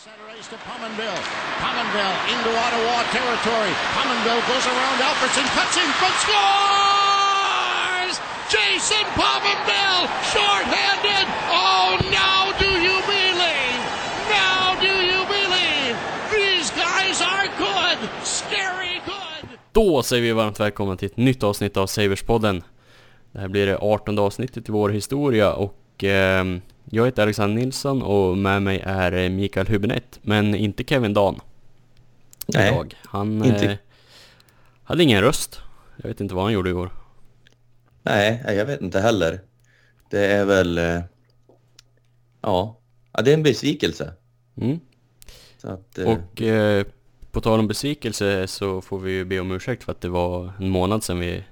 Center ice to Pominville. Pominville into Ottawa territory. Pominville goes around Alfredson, cuts in front, scores! Jason Pominville, shorthanded. Oh, now do you believe? Now do you believe? These guys are good, scary good. Då säger vi varmt välkommen till ett nytt avsnitt av Saverspodden. Det här blir det 18 avsnittet i vår historia och eh, jag heter Alexander Nilsson och med mig är eh, Mikael Hübinette, men inte Kevin Dan. Nej, Idag. Han inte. eh, hade ingen röst. Jag vet inte vad han gjorde igår. Nej, jag vet inte heller. Det är väl... eh, Ja, ja det är en besvikelse. Mm. Att, eh, Och på tal om besvikelse så får vi ju be om ursäkt för att det var en månad sedan vi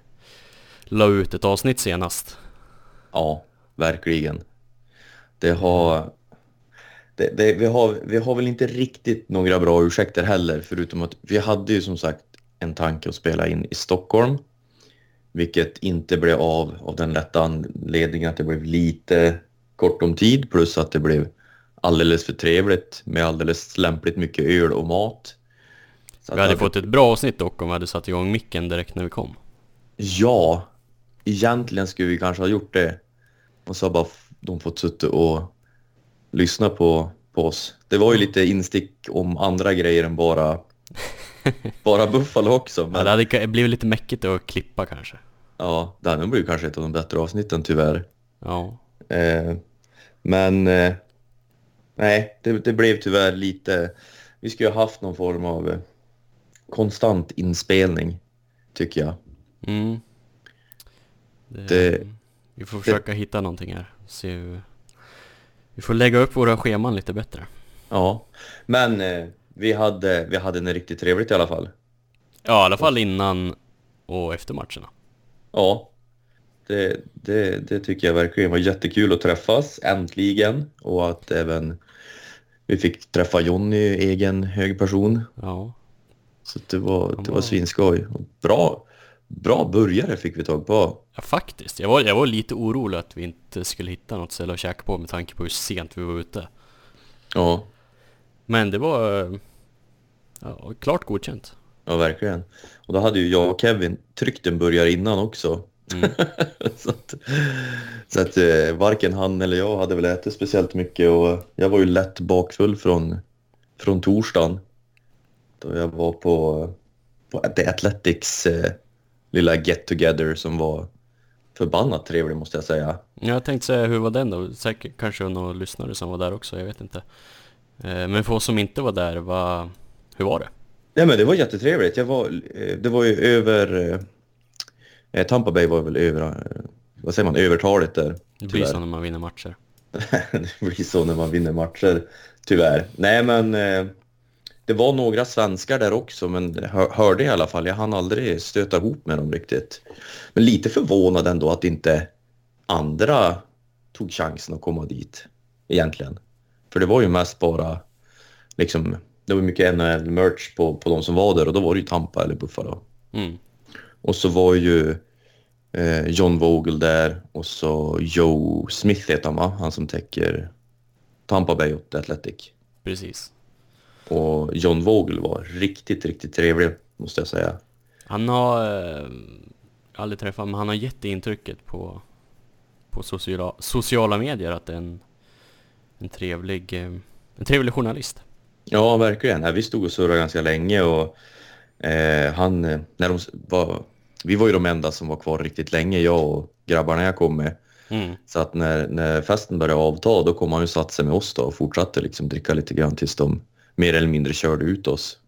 la ut ett avsnitt senast. Ja, verkligen. Det har... Det, det, vi, har vi har väl inte riktigt några bra ursäkter heller, förutom att vi hade ju som sagt en tanke att spela in i Stockholm, vilket inte blev av av den rätta anledningen att det blev lite kort om tid, plus att det blev alldeles för trevligt med alldeles lämpligt mycket öl och mat. Så Vi att hade det- fått ett bra avsnitt dock om vi hade satt igång micken direkt när vi kom. Ja, egentligen skulle vi kanske ha gjort det. Och så bara de fått suttit och lyssna på, på oss. Det var ju lite instick om andra grejer än bara, bara Buffalo också. Ja, Men det hade blivit lite mäckigt att klippa kanske. ja, det här blir kanske ett av de bättre avsnitten tyvärr. Ja. Eh, men eh, nej, det, det blev tyvärr lite... Vi skulle ha haft någon form av eh, konstant inspelning, tycker jag. Mm. Det, Det- vi får försöka hitta någonting här. Se hur... Vi får lägga upp våra scheman lite bättre. Ja, men eh, vi, hade, vi hade en riktigt trevligt i alla fall. Ja, i alla fall innan och efter matcherna. Ja, det, det, det tycker jag verkligen var jättekul att träffas, äntligen. Och att även vi fick träffa Jonny, egen hög person. Ja. Så det var, det var- svinskoj. Bra, bra burgare fick vi tag på. ja, faktiskt. Jag var, jag var lite orolig att vi inte skulle hitta något ställe att käka på med tanke på hur sent vi var ute. Ja, Men det var ja, klart godkänt. ja verkligen. Och då hade ju jag och Kevin tryckt en burgare innan också. Mm. så att, så att eh, varken han eller jag hade väl ätit speciellt mycket och jag var ju lätt bakfull från, från torsdagen. Då jag var på, på The Athletics eh, lilla get together som var förbannat trevlig måste jag säga. Jag tänkte säga, hur var den då? Säkert kanske några lyssnare som var där också, jag vet inte. Eh, Men för oss som inte var där, vad, hur var det? Nej men det var jättetrevligt. Jag var, eh, det var ju över... Eh, Tampa Bay var väl över... Vad säger man? Övertaligt där. Det blir tyvärr. så när man vinner matcher. det blir så när man vinner matcher, tyvärr. Nej, men det var några svenskar där också, men hör, hörde i alla fall. Jag hann aldrig stöta ihop med dem riktigt. Men lite förvånad ändå att inte andra tog chansen att komma dit, egentligen. För det var ju mest bara, liksom, det var mycket NHL-merch på, på de som var där och då var det ju Tampa eller Buffalo. Mm. Och så var ju eh, John Vogel där och så Joe Smith heter han va? Han som täcker Tampa Bay åt Athletic. Precis. Och John Vogel var riktigt, riktigt trevlig måste jag säga. Han har, eh, aldrig träffat men han har gett intrycket på, på sociala, sociala medier att det är en, en trevlig, eh, en trevlig journalist. Ja, verkligen. Vi stod och surrade ganska länge och eh, han, eh, när de var, vi var ju de enda som var kvar riktigt länge, jag och grabbarna jag kom med. Mm. Så att när, när festen började avta, då kom han och satte sig med oss då och fortsatte liksom dricka lite grann tills de mer eller mindre körde ut oss.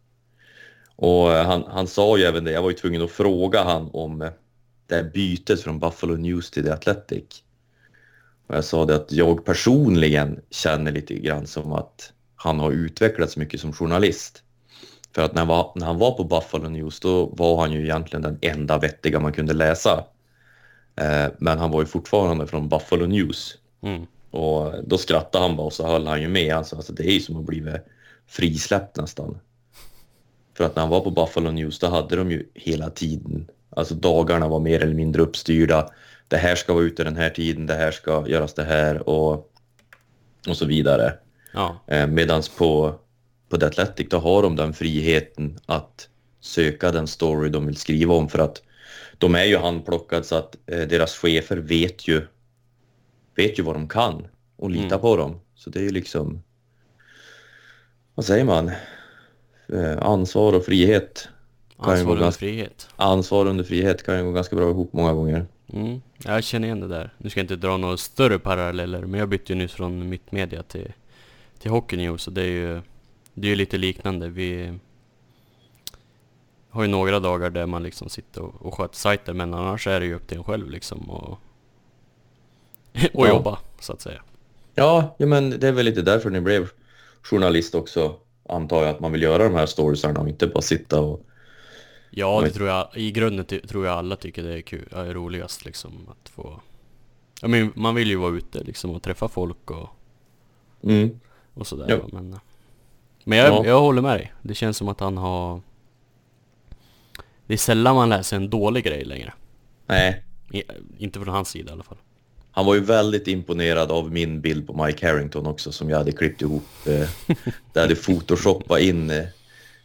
Och eh, han, han sa ju även det, jag var ju tvungen att fråga han om eh, det här bytet från Buffalo News till The Athletic. Och jag sa det att jag personligen känner lite grann som att han har utvecklats mycket som journalist. För att när han var, när han var på Buffalo News då var han ju egentligen den enda vettiga man kunde läsa. Eh, men han var ju fortfarande från Buffalo News. Mm. Och då skrattade han bara och så höll han ju med. Alltså, alltså det är ju som att bli frisläppt nästan. För att när han var på Buffalo News då hade de ju hela tiden, alltså dagarna var mer eller mindre uppstyrda. Det här ska vara ute den här tiden, det här ska göras det här och, och så vidare. Ja, Eh, medans på, på The Athletic, då har de den friheten att söka den story de vill skriva om för att de är ju handplockade så att eh, deras chefer vet ju, vet ju vad de kan och litar Mm. på dem. Så det är ju liksom, vad säger man, eh, ansvar och frihet. Ansvar under ganska- frihet. Ansvar under frihet kan ju gå ganska bra ihop många gånger. Mm. Jag känner igen det där. Nu ska jag inte dra några större paralleller, men jag bytte ju nyss från Mittmedia till, till Hockey News och det är ju det är ju lite liknande. Vi har ju några dagar där man liksom sitter och, och sköter sajter, men annars är det ju upp till en själv liksom och, och Ja. jobba, så att säga. Ja, ja, men det är väl lite därför ni blev journalist också, antar jag, att man vill göra de här storiesarna och inte bara sitta och... Ja, det tror jag. I grunden tror jag alla tycker det är kul, är roligast liksom att få... Jag menar, man vill ju vara ute liksom och träffa folk och, Mm. och sådär Ja. men... Men jag, Ja. jag håller med dig. Det känns som att han har... Det är sällan man läser en dålig grej längre. Nej, I, inte från hans sida i alla fall. Han var ju väldigt imponerad av min bild på Mike Harrington också som jag hade klippt ihop. Eh, där hade photoshoppat in eh,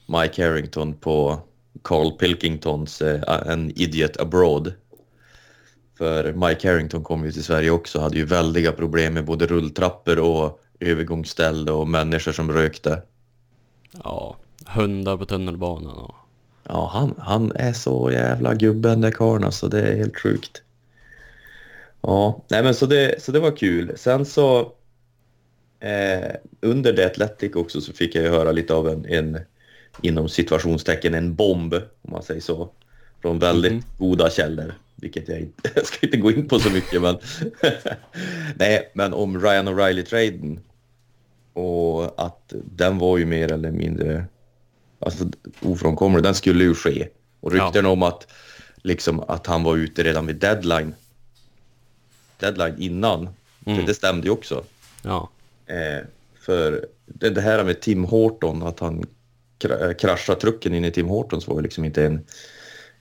Mike Harrington på Carl Pilkingtons eh, En Idiot Abroad. För Mike Harrington kom ju till Sverige också hade ju väldiga problem med både rulltrappor och övergångsställ och människor som rökte. Ja, hundar på tunnelbanan och... Ja, han, han är så jävla gubben där karln alltså, det är helt sjukt. Ja, nej men så det, så det var kul. Sen så eh, under The Athletic också så fick jag ju höra lite av en, en inom situationstecken en bomb, om man säger så. Från väldigt Mhm. goda källor, vilket jag inte, jag ska inte gå in på så mycket men nej, men om Ryan O'Reilly-traden och att den var ju mer eller mindre alltså, ofrånkomlig. Den skulle ju ske. Och rykten om att, liksom, att han var ute redan vid deadline, deadline innan, Mm. det, det stämde ju också. Ja. Eh, för det, det här med Tim Horton, att han kra- eh, kraschade trucken in i Tim Hortons var ju liksom inte en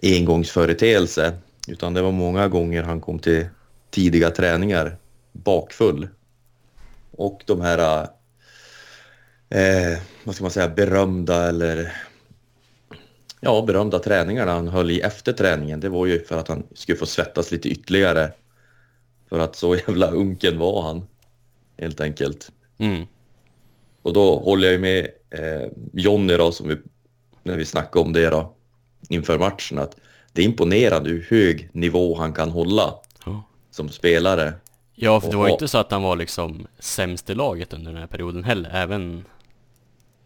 engångsföreteelse. Utan det var många gånger han kom till tidiga träningar bakfull. Och de här, eh, vad ska man säga, berömda eller ja, berömda träningarna han höll i efter träningen, det var ju för att han skulle få svettas lite ytterligare. För att så jävla unken var han, helt enkelt. Mm. Och då håller jag ju med eh, Jonny då, som vi, när vi snackade om det då, inför matchen, att det är imponerande hur hög nivå han kan hålla Ja. som spelare. Ja, för det var ju inte så att han var liksom sämst i laget under den här perioden heller, även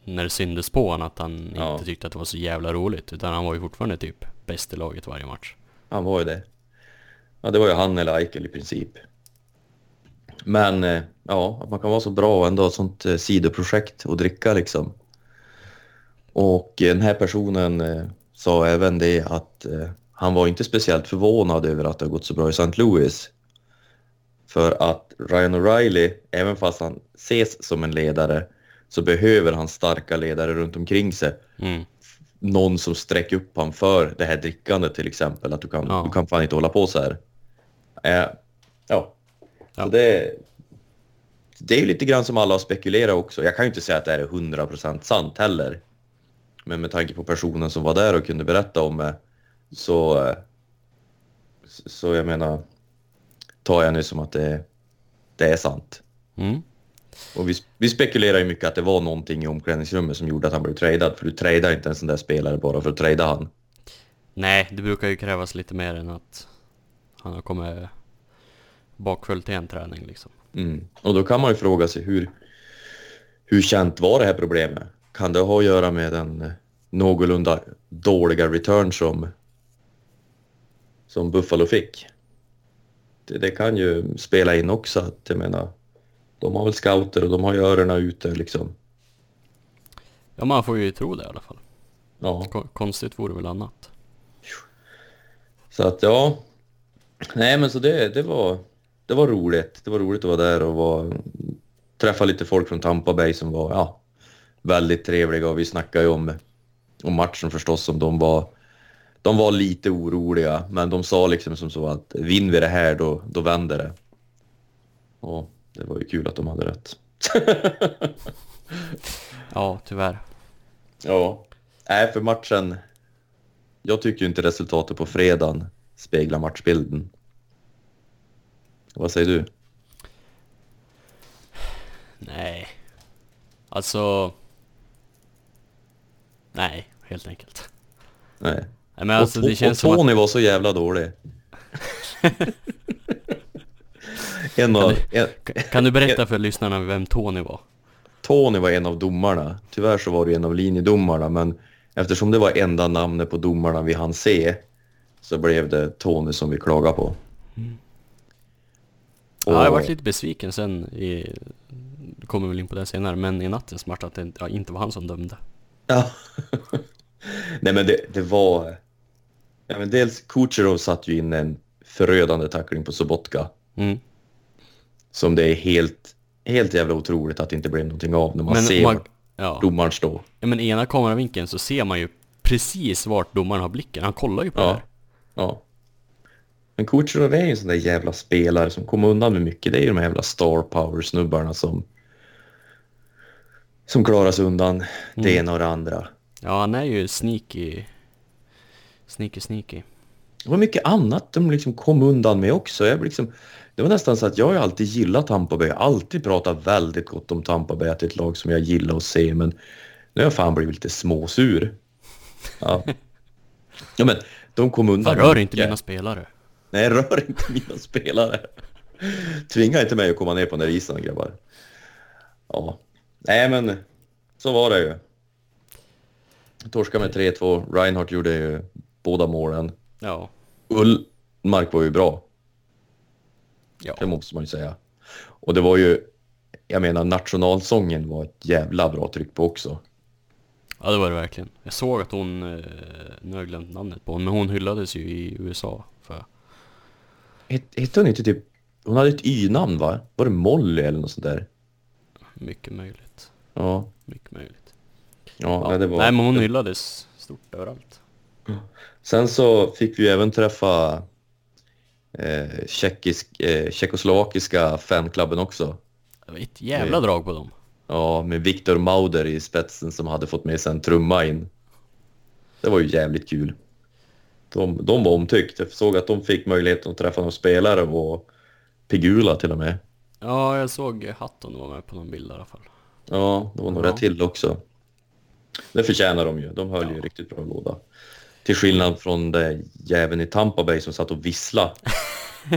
när det syndes på honom att han Ja. inte tyckte att det var så jävla roligt, utan han var ju fortfarande typ bäst i laget varje match. Han var ju det. Ja, det var ju han eller Eichel i princip. Men eh, ja, att man kan vara så bra och ändå ha ett sånt eh, sidoprojekt och dricka liksom. Och den här personen eh, sa även det att han var inte speciellt förvånad över att det har gått så bra i St. Louis. För att Ryan O'Reilly, även fast han ses som en ledare, så behöver han starka ledare runt omkring sig Mm. någon som sträcker upp han för det här drickandet till exempel. Att du kan, Ja. du kan fan inte hålla på så här. Eh, ja, Ja. så det, det är ju lite grann som alla har spekulerat också. Jag kan ju inte säga att det här är 100% sant heller. Men med tanke på personen som var där och kunde berätta om det så, så jag menar, tar jag nu som att det, det är sant. Mm. Och vi, vi spekulerar ju mycket att det var någonting i omklädningsrummet som gjorde att han blev tradad. För du tradar inte en sån där spelare bara för att trada han. Nej, det brukar ju krävas lite mer än att han har kommit bakfull till en träning liksom. Mm. Och då kan man ju fråga sig hur, hur känt var det här problemet? Kan det ha att göra med den eh, någorlunda dåliga return som, som Buffalo fick? Det, det kan ju spela in också att jag menar, de har väl scouter och de har ju öronen ute liksom. Ja, man får ju tro det i alla fall. Ja. Ko- konstigt vore väl annat. Så att ja, nej men så det, det var det var roligt. Det var roligt att vara där och vara, träffa lite folk från Tampa Bay som var ja, väldigt trevliga och vi snackade ju om, om matchen förstås som de var de var lite oroliga men de sa liksom som så att vinner vi det här då, då vänder det. Och det var ju kul att de hade rätt. Ja, tyvärr. Ja. Nej, för matchen... Jag tycker ju inte resultatet på fredagen speglar matchbilden. Vad säger du? Nej. Alltså... Nej, helt enkelt. Nej. Nej, men alltså och, det känns och som att... Tony var så jävla dålig. en av, en, Kan du berätta för lyssnarna vem Tony var? Tony var en av domarna. Tyvärr så var det en av linjedomarna, men eftersom det var enda namnet på domarna vi hann se så blev det Tony som vi klagade på. Ja, jag Och- varit lite besviken sen i... Kommer väl in på det senare, men i nattens match att det ja, inte var han som dömde. Ja. Nej men det, det var... Ja, men dels Kucherov satt ju in en förödande tackling på Sobotka. Mm. Som det är helt, helt jävla otroligt att det inte blev någonting av när man Men ser man- Ja. domaren står. ja, men i ena kameravinkeln så ser man ju precis vart domaren har blicken. Han kollar ju på det Ja. här. Ja. Men Kucherov är ju en sån där jävla spelare som kommer undan med mycket. Det är ju de här jävla star power-snubbarna som som klarar sig undan det Mm. ena och det andra. Ja, han är ju sneaky. Sneaky, sneaky. Det var mycket annat de liksom kom undan med också. Jag liksom, det var nästan så att jag har alltid gillat Tampa Bay. Jag har alltid pratat väldigt gott om Tampa Bay, att det är ett lag som jag gillar att se, men nu har jag fan blivit lite småsur. Ja. ja men de kom undan. Fan, rör inte mina spelare. Nej, rör inte mina spelare. Tvinga inte mig att komma ner på den där isen, grabbar. Ja. Nej, men så var det ju. Torska med 3-2. Reinhardt gjorde ju båda målen. Ja. Ullmark var ju bra, Ja. det måste man ju säga. Och det var ju, jag menar nationalsången var ett jävla bra tryck på också. Ja, det var det verkligen. Jag såg att hon, eh, nu har jag glömt namnet på hon, men hon hyllades ju i USA för... Het- Hette hon inte typ, hon hade ett Y-namn va? Var det Molly eller något sånt där? Mycket möjligt. Ja, Mycket möjligt. ja, Ja. Nej, det var... Nej, men hon hyllades stort överallt. Sen så fick vi även träffa eh, tjeckisk, eh, tjeckoslovakiska fanklubben också. Det var ett jävla drag på dem. Ja, med Viktor Mauder i spetsen som hade fått med sig en trumma in. Det var ju jävligt kul. De, de var omtyckt. Jag såg att de fick möjligheten att träffa några spelare och Pigula till och med. Ja, jag såg Hatton var med på någon bild i alla fall. Ja, det var några Ja. till också. Det förtjänar de ju. De höll ju Ja. riktigt bra låda. Till skillnad från det jäveln i Tampa Bay som satt och vissla.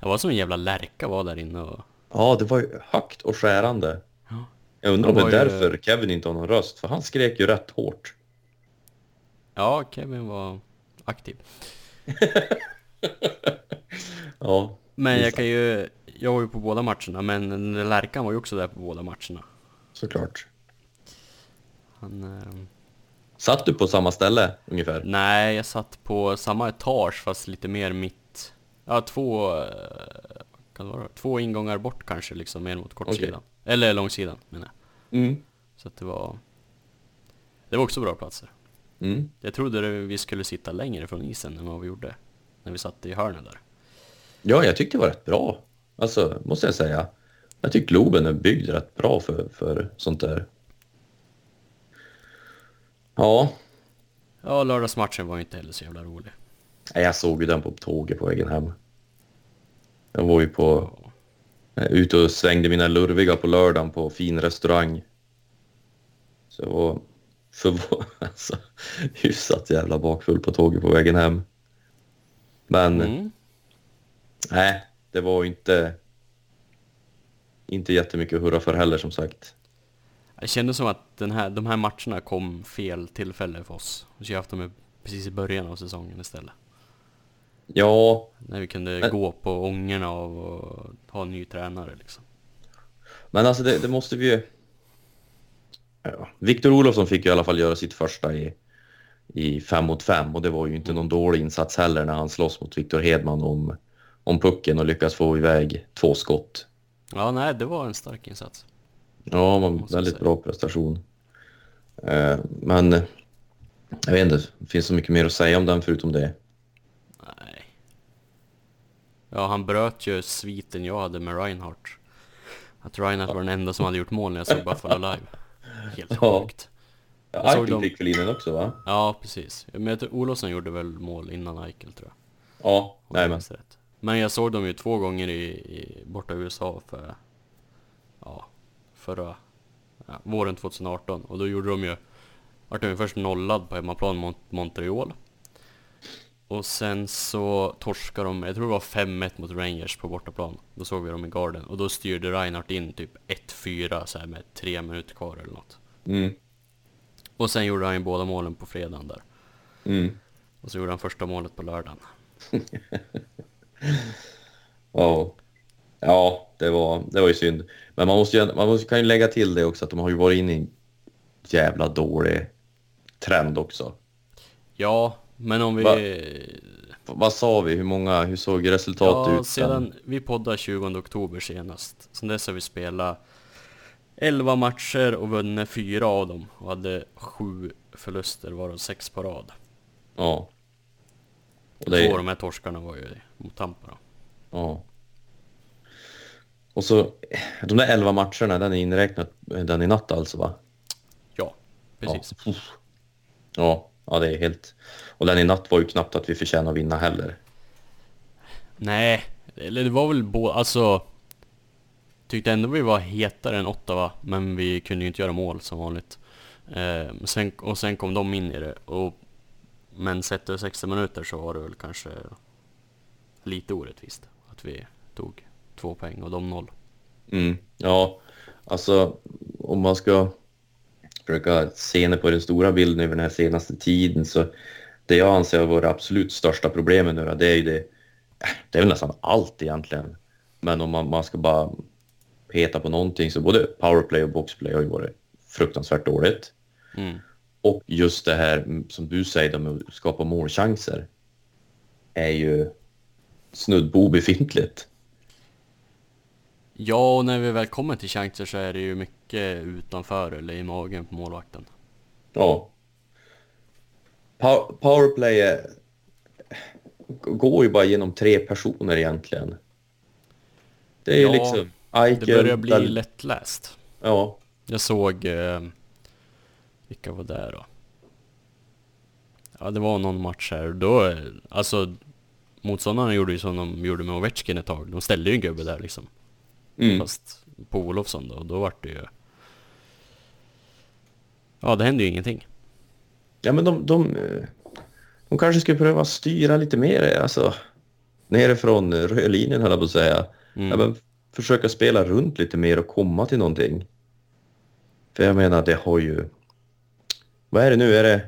Det var som en jävla lärka var där inne och... Ja, det var ju högt och skärande. Ja. Jag undrar om det är ju- därför Kevin inte har någon röst, för han skrek ju rätt hårt. Ja, Kevin var aktiv. Ja, Men jag kan ju... Jag var ju på båda matcherna, men lärkan var ju också där på båda matcherna. såklart. Han... Eh, Satt du på samma ställe ungefär? nej, jag satt på samma etage fast lite mer mitt... Ja, två... Kan det vara? Två ingångar bort kanske liksom, mer mot kortsidan. Eller långsidan menar jag. Mm. Så att det var... Det var också bra platser. Mm. Jag trodde vi skulle sitta längre från isen än vad vi gjorde. När vi satt i hörnet där. Ja, jag tyckte det var rätt bra. Alltså, måste jag säga. Jag tycker Globen är byggd rätt bra för, för sånt där. Ja, Ja, lördagsmatchen var inte heller så jävla rolig. nej, jag såg ju den på tåget på vägen hem. Jag var ju på, eh, ute och svängde mina lurviga på lördagen på fin restaurang. Så jag var förvå- alltså, hyfsat jävla bakfull på tåget på vägen hem. Men Mm. nej, det var inte, inte jättemycket hurra för heller som sagt. Det kändes som att den här, de här matcherna kom fel tillfälle för oss. Vi skulle haft dem precis i början av säsongen istället. Ja, När vi kunde Men- gå på ångorna av att ha en ny tränare liksom. men alltså det, det måste vi ju... Ja. Viktor Olofsson fick ju i alla fall göra sitt första i, i fem mot fem och det var ju inte någon dålig insats heller när han slåss mot Viktor Hedman om, om pucken och lyckas få iväg två skott. Ja, nej, det var en stark insats. Ja, jag väldigt säga. bra prestation. Eh, men jag vet inte, det finns så mycket mer att säga om den förutom det. Ja, han bröt ju sviten jag hade med Reinhardt. Att Reinhardt var den enda som hade gjort mål när jag såg Buffalo live. Helt sjukt. Ja, Jag Eichel dem. fick väl in den också va? Ja, precis. Men Olofsson gjorde väl mål innan Eichel tror jag. Ja, nej men. rätt. Men jag såg dem ju två gånger i, i borta i USA för, ja, förra, ja, våren 2018. Och då gjorde de ju, vart de ju först nollad på hemmaplan mot Montreal. Och sen så torskade de, jag tror det var 5-1 mot Rangers på bortaplan. Då såg vi dem i Garden. Och då styrde Reinhardt in typ 1-4 så här med tre minuter kvar eller något. Mm, Och sen gjorde han ju båda målen på fredagen där. mm. Och så gjorde han första målet på lördagen. Ja. Ja, det var, det var ju synd. Men man, måste ju, man måste, kan ju lägga till det också att de har ju varit inne i en jävla dålig trend också. Ja, men om vi... Va? Vad sa vi? Hur många? Hur såg resultatet Ja, ut? sedan vi poddade 20 oktober senast. Sen dess har vi spelat 11 matcher och vunnit fyra av dem. Och hade sju förluster, varav sex på rad. Ja. Och Två det, av de här torskarna var ju mot Tampa då. ja. Och så, de där 11 matcherna, den är inräknat den i natt alltså va? Ja, precis. Ja. Ja, ja det är helt... Och den i natt var ju knappt att vi förtjänade att vinna heller. Nej, eller det var väl båda, alltså... Tyckte ändå vi var hetare än Ottawa, men vi kunde ju inte göra mål som vanligt. Eh, sen, och sen kom de in i det, och... Men sett över 60 minuter så var det väl kanske lite orättvist att vi tog två poäng och de noll. Mm, ja, alltså om man ska försöka se på den stora bilden över den här senaste tiden så det jag anser vara det absolut största problemet nu det är ju det, det är väl nästan allt egentligen. Men om man, man ska bara peta på någonting så både powerplay och boxplay har ju varit fruktansvärt dåligt. Mm. Och just det här mm, som du säger med att skapa målchanser är ju snudd på obefintligt. Ja, och när vi väl kommer till chanser så är det ju mycket utanför eller i magen på målvakten. Ja. Pow- Powerplay går ju bara genom tre personer egentligen. Det är ju Ja, liksom Det Eichel... börjar bli Dal- lättläst. Ja, Jag såg... Eh, vilka var där då? Ja, det var någon match här. Då, alltså... Motståndarna gjorde ju som de gjorde med Ovechkin ett tag. De ställde ju en gubbe där liksom. mm. Fast på Olofsson då. Och då vart det ju... Ja, det hände ju ingenting. Ja men de, de, eh, de kanske skulle pröva styra lite mer, alltså nerifrån rödlinjen höll jag på att säga. Mm. Ja, men försöka spela runt lite mer och komma till någonting. För jag menar, det har ju... Vad är det nu? Är det...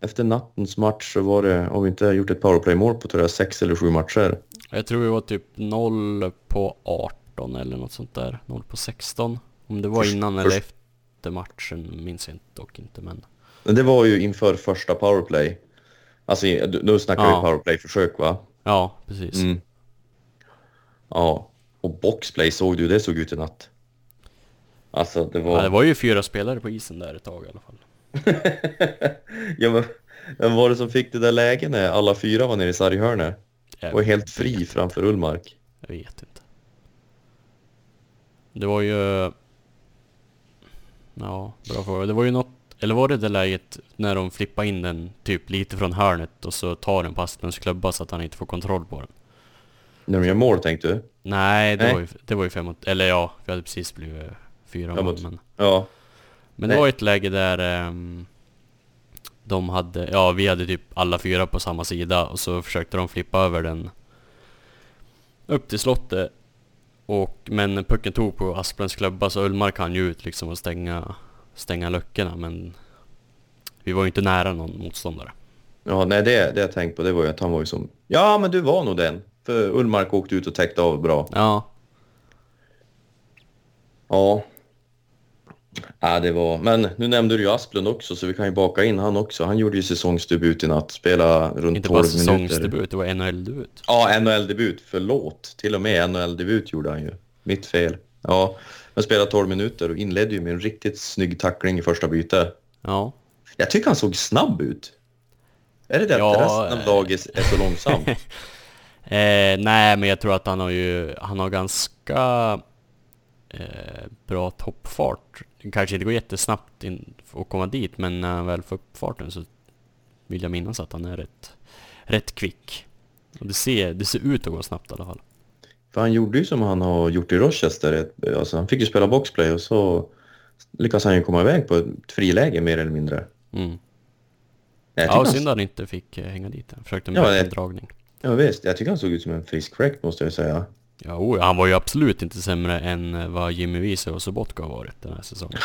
Efter nattens match så var det, om vi inte har gjort ett powerplay-mål på tror jag, sex eller sju matcher. Jag tror vi var typ 0 på 18 eller något sånt där. 0 på 16. Om det var Först- innan eller först- efter matchen minns jag inte, dock inte men... Men det var ju inför första powerplay. Alltså, nu snackar Ja. vi powerplay-försök va? Ja, precis. Mm. Ja, och boxplay såg du det såg ut i natt? Alltså det var... Ja, det var ju fyra spelare på isen där ett tag i alla fall. ja, men vem var det som fick det där läget när alla fyra var nere i sarghörnet? Var helt fri framför Ullmark. Jag vet inte. Det var ju... Ja, bra fråga. Det var ju något... Eller var det det läget när de flippade in den typ lite från hörnet och så tar den på Asplunds klubba så att han inte får kontroll på den? När de gör mål tänkte du? Nej, det, Nej. Var, ju, det var ju fem mot... Eller ja, vi hade precis blivit fyra Ja, mål men... Ja. Men det var ett läge där ehm, de hade, ja vi hade typ alla fyra på samma sida och så försökte de flippa över den upp till slottet. Och, men pucken tog på Asplunds klubba så Ullmark kan ju ut liksom och stänga, stänga luckorna men vi var ju inte nära någon motståndare. Ja, nej det, det jag tänkt på det var ju att han var ju som... Ja, men du var nog den. För Ullmark åkte ut och täckte av bra. Ja, Ja. Ja, det var... Men nu nämnde du ju Asplund också, så vi kan ju baka in han också. Han gjorde ju säsongsdebut i natt. Spela runt inte 12 bara minuter. säsongsdebut, det var NHL-debut. Ja, NHL-debut. Förlåt. Till och med NHL-debut gjorde han ju. Mitt fel. Ja, men spelade 12 minuter och inledde ju med en riktigt snygg tackling i första bytet. Ja. Jag tycker han såg snabb ut. Är det det Ja, att resten av eh. laget är så långsam? Eh, nej, men jag tror att han har ju, han har ganska... eh, bra toppfart. Kanske inte går jättesnabbt in att komma dit, men när han väl får upp farten så vill jag minnas att han är rätt, rätt kvick. Och det ser, det ser ut att gå snabbt i alla fall. För han gjorde ju som han har gjort i Rochester. Alltså han fick ju spela boxplay och så lyckas han ju komma iväg på ett friläge mer eller mindre. Mm. Ja, och han- synd att han inte fick eh, hänga dit. Han försökte med Ja, ja, en dragning. Ja visst, jag tycker han såg ut som en frisk wreck måste jag säga. Ja, oj, han var ju absolut inte sämre än eh, vad Jimmy Wiese och Sobotka har varit den här säsongen.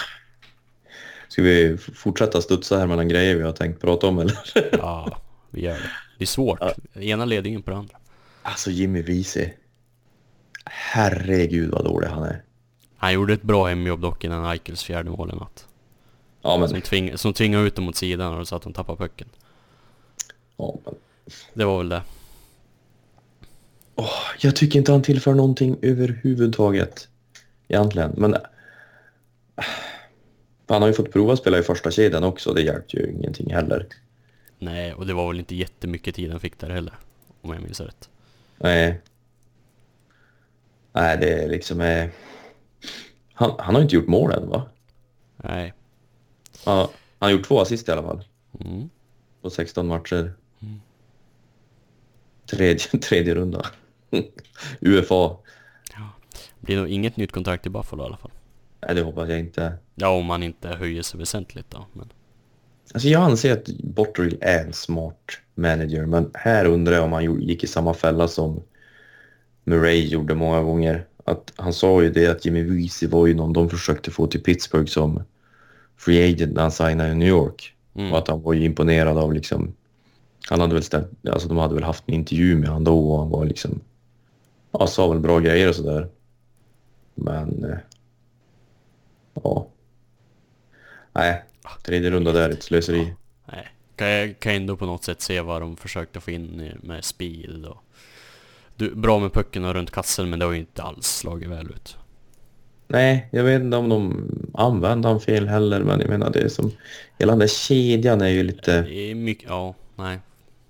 Ska vi fortsätta studsa här mellan grejer vi har tänkt prata om eller? Ja, vi gör det. Det är svårt. Ena leder in på det andra. Alltså Jimmy Wiese. Herregud vad dålig han är. Han gjorde ett bra hemjobb dock innan Eichels fjärde mål i natt. Ja men, Som, tving, som tvingade ut dem mot sidan och så att de tappade pucken. ja, men Det var väl det. åh, jag tycker inte han tillför någonting överhuvudtaget. Egentligen, men... Han har ju fått prova spela i första kedjan också, det hjälpte ju ingenting heller. Nej, och det var väl inte jättemycket tid han fick där heller. Om jag minns rätt. Nej. Nej, det är liksom... Eh... Han, han har inte gjort mål än va? Nej. Ja, han har gjort två assist i alla fall. Mm. På 16 matcher. Tredje, tredje runda. UFA. Blir nog inget nytt kontrakt i Buffalo i alla fall. Nej, det hoppas jag inte. Ja, om man inte höjer sig väsentligt då. Men Alltså jag anser att Botterill är en smart manager, men här undrar jag om han gick i samma fälla som Murray gjorde många gånger. Att han sa ju det att Jimmy Vesey var ju någon de försökte få till Pittsburgh som free agent när han signade i New York. Mm. Och att han var ju imponerad av liksom... Han hade väl ställt, alltså de hade väl haft en intervju med honom då och han var liksom... Ja, sa väl bra grejer och sådär. Men... eh, Ja. Nej, tredje runda där är ett slöseri. nej. Kan jag kan ändå på något sätt se vad de försökte få in med speed och... Du, bra med pucken och runt kassen men det har ju inte alls slagit väl ut. Nej, jag vet inte om de använder han fel heller, men jag menar det är som... Hela den där kedjan är ju lite... Det är mycket, ja, nej.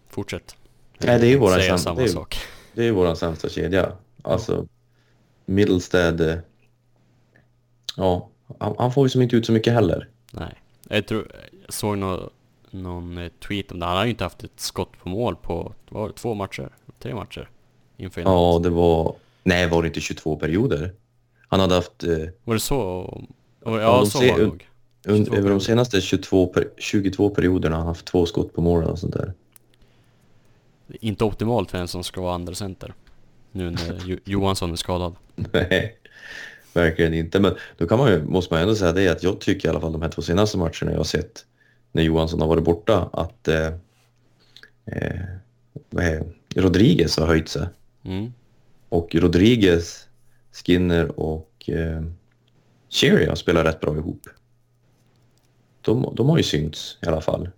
Fortsätt. Nej, det är ju våran känsla. samma Det är sak. Det är våran sämsta kedja. Alltså, Middlestead... eh, Ja, han, han får ju som inte ut så mycket heller. Nej. Jag tror, jag såg nå, någon eh, tweet om det. Han har ju inte haft ett skott på mål på, vad var det, två matcher? Tre matcher? Inför Ja, det var... Nej, var det inte 22 perioder? Han hade haft... Eh, Var det så? Ja, de så var det nog. und, 22 över de senaste 22, per, 22 perioderna har han haft två skott på målen och sånt där. Inte optimalt för en som ska vara andra center. Nu när Jo- Johansson är skadad. Nej, verkligen inte. Men då kan man ju, måste man ändå säga det att jag tycker i alla fall de här två senaste matcherna jag har sett när Johansson har varit borta att eh, eh, Rodriguez har höjt sig. Mm. Och Rodriguez, Skinner och eh, Cherry har spelat rätt bra ihop. De, de har ju synts i alla fall.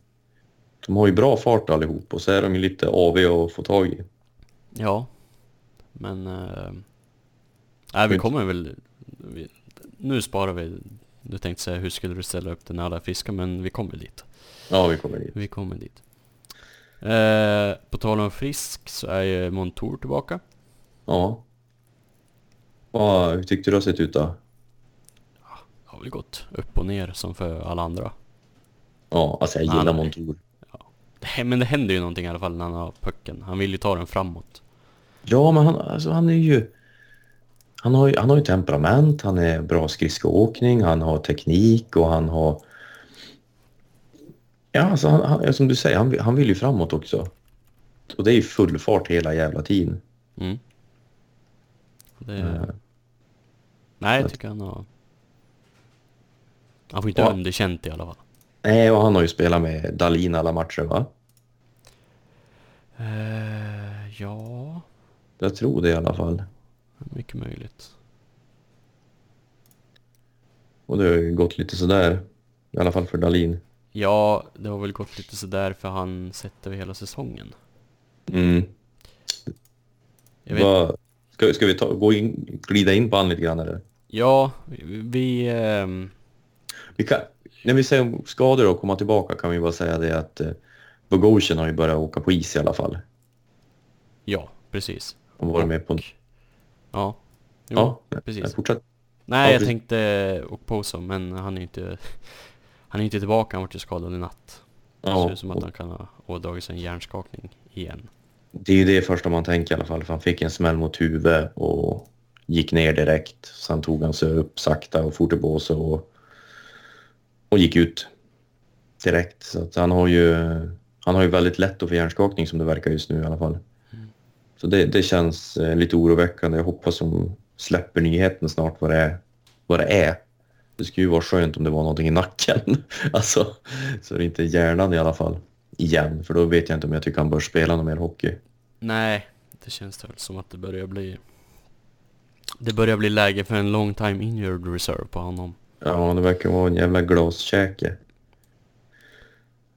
De har ju bra fart allihop och så är de ju lite AV att få tag i. Ja. Men... Eh, nej, vi kommer väl... Vi, nu sparar vi... Du tänkte säga hur skulle du ställa upp det när alla är friska, men vi kommer dit. Ja, vi kommer dit. Vi kommer dit. Eh, på tal om frisk så är ju Montour tillbaka. Ja. ja. Hur tyckte du det har sett ut då? Har väl gått upp och ner som för alla andra. Ja, alltså jag gillar Montour. Det, men det händer ju någonting i alla fall när han har pucken. Han vill ju ta den framåt. Ja, men han, alltså, han är ju... Han har, ju, han har ju temperament, han är bra skridskoåkning, han har teknik och han har... Ja, alltså han, han, som du säger, han, vill- han vill ju framåt också. Och det är ju full fart hela jävla tiden. Mm. Det, Eh. nej, jag tycker han har... Han får inte Ja. underkänt i alla fall. Nej, och han har ju spelat med Dalin alla matcher, va? Eh, ja, Jag tror det i alla fall. mycket möjligt. Och det har ju gått lite sådär. I alla fall för Dalin. Ja, det har väl gått lite sådär för han sett över hela säsongen. Mm. Jag vet, Vad- Ska, ska vi ta, gå in, glida in på han lite grann eller? ja, vi... ehm, Vi kan, när vi säger om skador och komma tillbaka kan vi bara säga det att eh, Bogosian har ju börjat åka på is i alla fall. ja, precis. Han var med på... Ja, jo, Ja, precis. nej, fortsätt. Nej, Ja, jag precis. tänkte Okposo, men han är inte... Han är inte tillbaka, han vart ju skadad i natt. Det ser ut som att han kan ha ådragit sig en hjärnskakning igen. det är ju det första man tänker i alla fall. För han fick en smäll mot huvudet och gick ner direkt. Sen tog han sig upp sakta och for till båset och, och gick ut direkt. Så han har ju han har ju väldigt lätt att få hjärnskakning som det verkar just nu i alla fall. Så det, det känns eh, lite oroväckande. Jag hoppas de släpper nyheten snart vad det. Vad det är. Det skulle ju vara skönt om det var någonting i nacken. alltså, så det inte är hjärnan i alla fall. Igen, för då vet jag inte om jag tycker han bör spela någon mer hockey. Nej, det känns väl som att det börjar bli... Det börjar bli läge för en long time injured reserve på honom. Ja, det verkar vara en jävla glaskäke.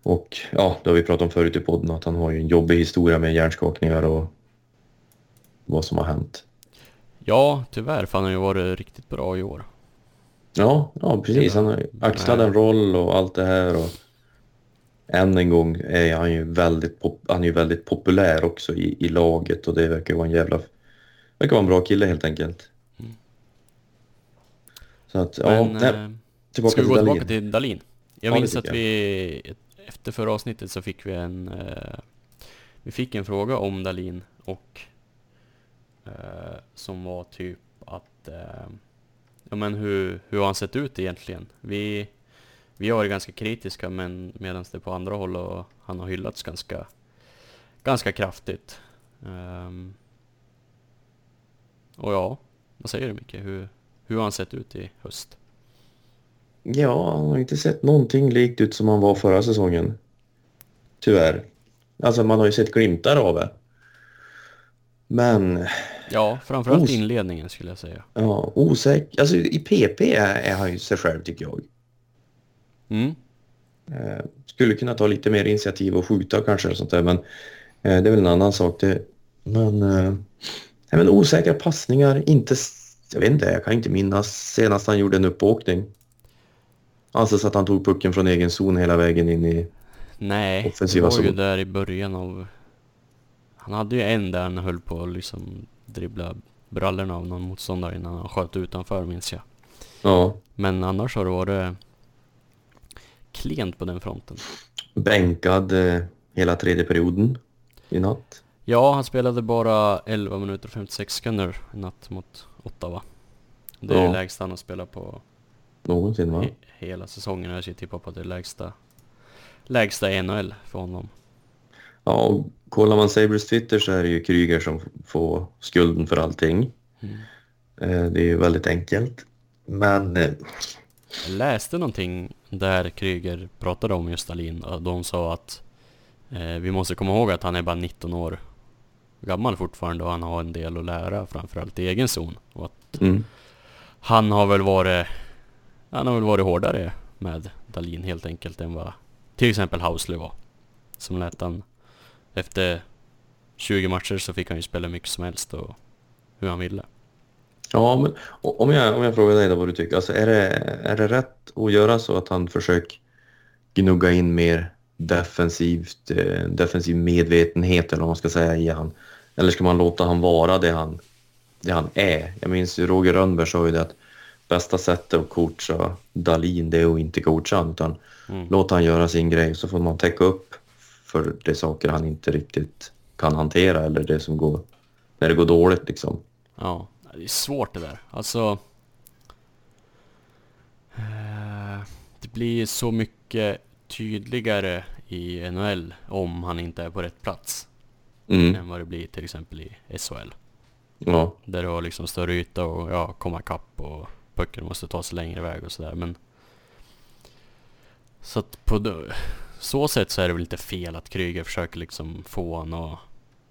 Och ja, det har vi pratat om förut i podden att han har ju en jobbig historia med hjärnskakningar och vad som har hänt. Ja, tyvärr, för han har ju varit riktigt bra i år. Ja, ja precis. Han har axlat en roll och allt det här. Och än en gång är han ju väldigt, pop, han är ju väldigt populär också i, i laget och det verkar vara en jävla... verkar vara en bra kille helt enkelt. Mm. Så att, ja, Men, nej, eh, tillbaka ska vi gå tillbaka till Dalin? Jag Ja, minns att vi... Efter förra avsnittet så fick vi en... Eh, vi fick en fråga om Dalin och... Eh, som var typ att... Eh, ja men hur, hur har han sett ut egentligen? Vi... Vi har varit ganska kritiska men medan det på andra håll och han har hyllats ganska... Ganska kraftigt. Um, och ja, vad säger du Micke? Hur, hur har han sett ut i höst? Ja, han har inte sett någonting likt ut som han var förra säsongen. Tyvärr. Alltså man har ju sett glimtar av det. Men Ja, framförallt Os- inledningen skulle jag säga. ja, osäker. Alltså i PP är, är han ju sig själv tycker jag. Mm. Eh, skulle kunna ta lite mer initiativ och skjuta kanske och sånt där men eh, det är väl en annan sak. Det, men, eh, men osäkra passningar, inte... Jag vet inte, jag kan inte minnas senast han gjorde en uppåkning. Alltså så att han tog pucken från egen zon hela vägen in i... Nej, Offensiva det var ju zon. där i början av... Han hade ju en där han höll på att liksom dribbla brallorna av någon motståndare innan han sköt utanför minns jag. Ja, Men annars har det varit klent på den fronten. bänkad eh, hela tredje perioden i natt. Ja, han spelade bara 11 minuter och 56 sekunder i natt mot Ottawa. Det är Ja. det lägsta han har spelat på Någonsin va? he hela säsongen. Jag skulle tippa på att det är lägsta, lägsta i NHL för honom. Ja, och kollar man Sabres Twitter så är det ju Kryger som får skulden för allting. Mm. Eh, Det är ju väldigt enkelt. Men eh, Jag läste någonting där Kryger pratade om just Dahlin och de sa att eh, vi måste komma ihåg att han är bara 19 år gammal fortfarande och han har en del att lära framförallt i egen zon. Och att mm, han har väl varit han har väl varit hårdare med Dahlin helt enkelt än vad till exempel Hausley var. Som lät han efter 20 matcher så fick han ju spela mycket som helst och hur han ville. ja, men om jag, om jag frågar dig då vad du tycker. Alltså är, det, är det rätt att göra så att han försöker gnugga in mer defensivt, eh, defensiv medvetenhet eller vad man ska säga i han? Eller ska man låta han vara det han, det han är? Jag minns ju Roger Rönnberg sa ju det att bästa sättet att coacha Dalin det är att inte coacha utan Mm. låta han göra sin grej så får man täcka upp för de saker han inte riktigt kan hantera eller det som går när det går dåligt liksom. Ja, det är svårt det där. Alltså... Eh, det blir så mycket tydligare i NHL om han inte är på rätt plats Mm. än vad det blir till exempel i SHL. Ja. Där du har liksom större yta och ja, komma kapp och pucken måste ta sig längre väg och sådär men... Så att på det, så sätt så är det väl inte fel att Kryger försöker liksom få honom att...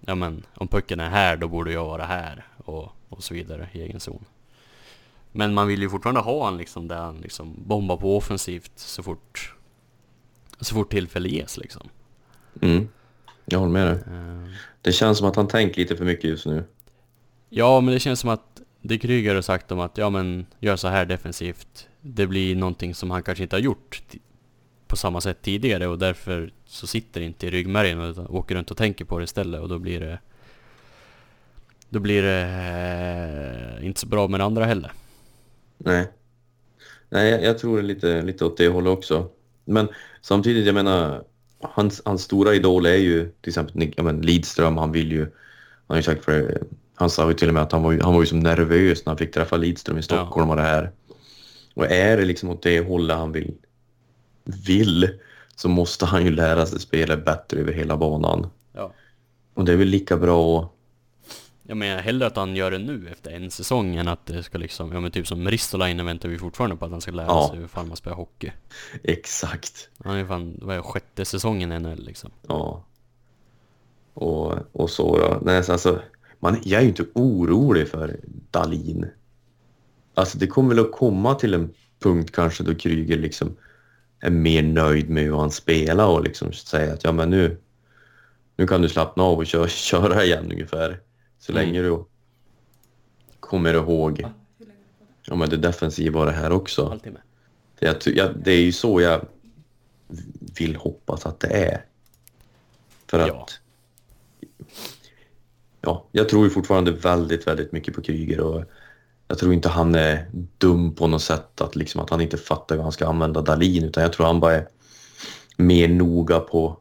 Ja men, om pucken är här då borde jag vara här och, och så vidare i egen zon. Men man vill ju fortfarande ha han liksom där han liksom bombar på offensivt så fort... Så fort tillfälle ges liksom. Mm. Jag håller med dig. Eh, Det känns som att han tänker lite för mycket just nu. Ja, men det känns som att det Kryger har sagt om att ja men gör så här defensivt. Det blir någonting som han kanske inte har gjort på samma sätt tidigare och därför så sitter det inte i ryggmärgen utan åker runt och tänker på det istället och då blir det då blir det eh, inte så bra med det andra heller. Nej. Nej, jag, jag tror lite, lite åt det hållet också. Men samtidigt, jag menar, hans, hans stora idol är ju till exempel Nick, ja, men Lidström. Han vill ju, han har ju sagt för han sa ju till och med att han var, han var ju så nervös när han fick träffa Lidström i Stockholm och det här. Och är det liksom åt det hållet han vill, vill så måste han ju lära sig spela bättre över hela banan. Ja. Och det är väl lika bra att Jag menar hellre att han gör det nu efter en säsong än att det ska liksom, ja men typ som Ristolainen väntar vi fortfarande på att han ska lära Ja. sig hur fan man spelar hockey. exakt Han är fan, vad är sjätte säsongen i NHL liksom. Ja. Och, och så då. Nej, så alltså, man, jag är ju inte orolig för Dalin. Alltså det kommer väl att komma till en punkt kanske då Kryger liksom är mer nöjd med hur han spelar och liksom säger att ja men nu, nu kan du slappna av och köra, köra igen ungefär. Så Mm. länge du kommer ihåg ja, men det defensiva och det här också. Det, jag, jag, det är ju så jag vill hoppas att det är. För att... Ja. Ja. jag tror ju fortfarande väldigt, väldigt mycket på Kryger och jag tror inte han är dum på något sätt, att, liksom, att han inte fattar hur han ska använda Dalin, utan jag tror han bara är mer noga på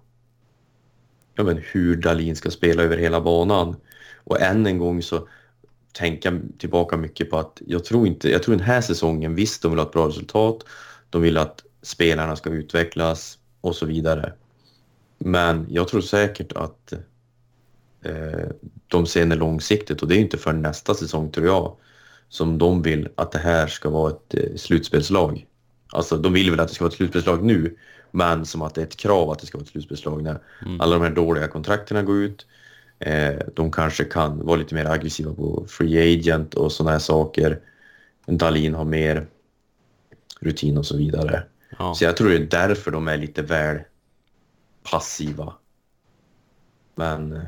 ja, men hur Dalin ska spela över hela banan. Och än en gång så tänker jag tillbaka mycket på att jag tror inte, jag tror den här säsongen, visst de vill ha ett bra resultat, de vill att spelarna ska utvecklas och så vidare. Men jag tror säkert att eh, de ser det långsiktigt och det är inte för nästa säsong tror jag som de vill att det här ska vara ett eh, slutspelslag. Alltså de vill väl att det ska vara ett slutspelslag nu men som att det är ett krav att det ska vara ett slutspelslag när Mm. alla de här dåliga kontrakterna går ut. Eh, de kanske kan vara lite mer aggressiva på free agent och sådana här saker. Dalin har mer rutin och så vidare. Ja. Så jag tror det är därför de är lite väl passiva. Men eh,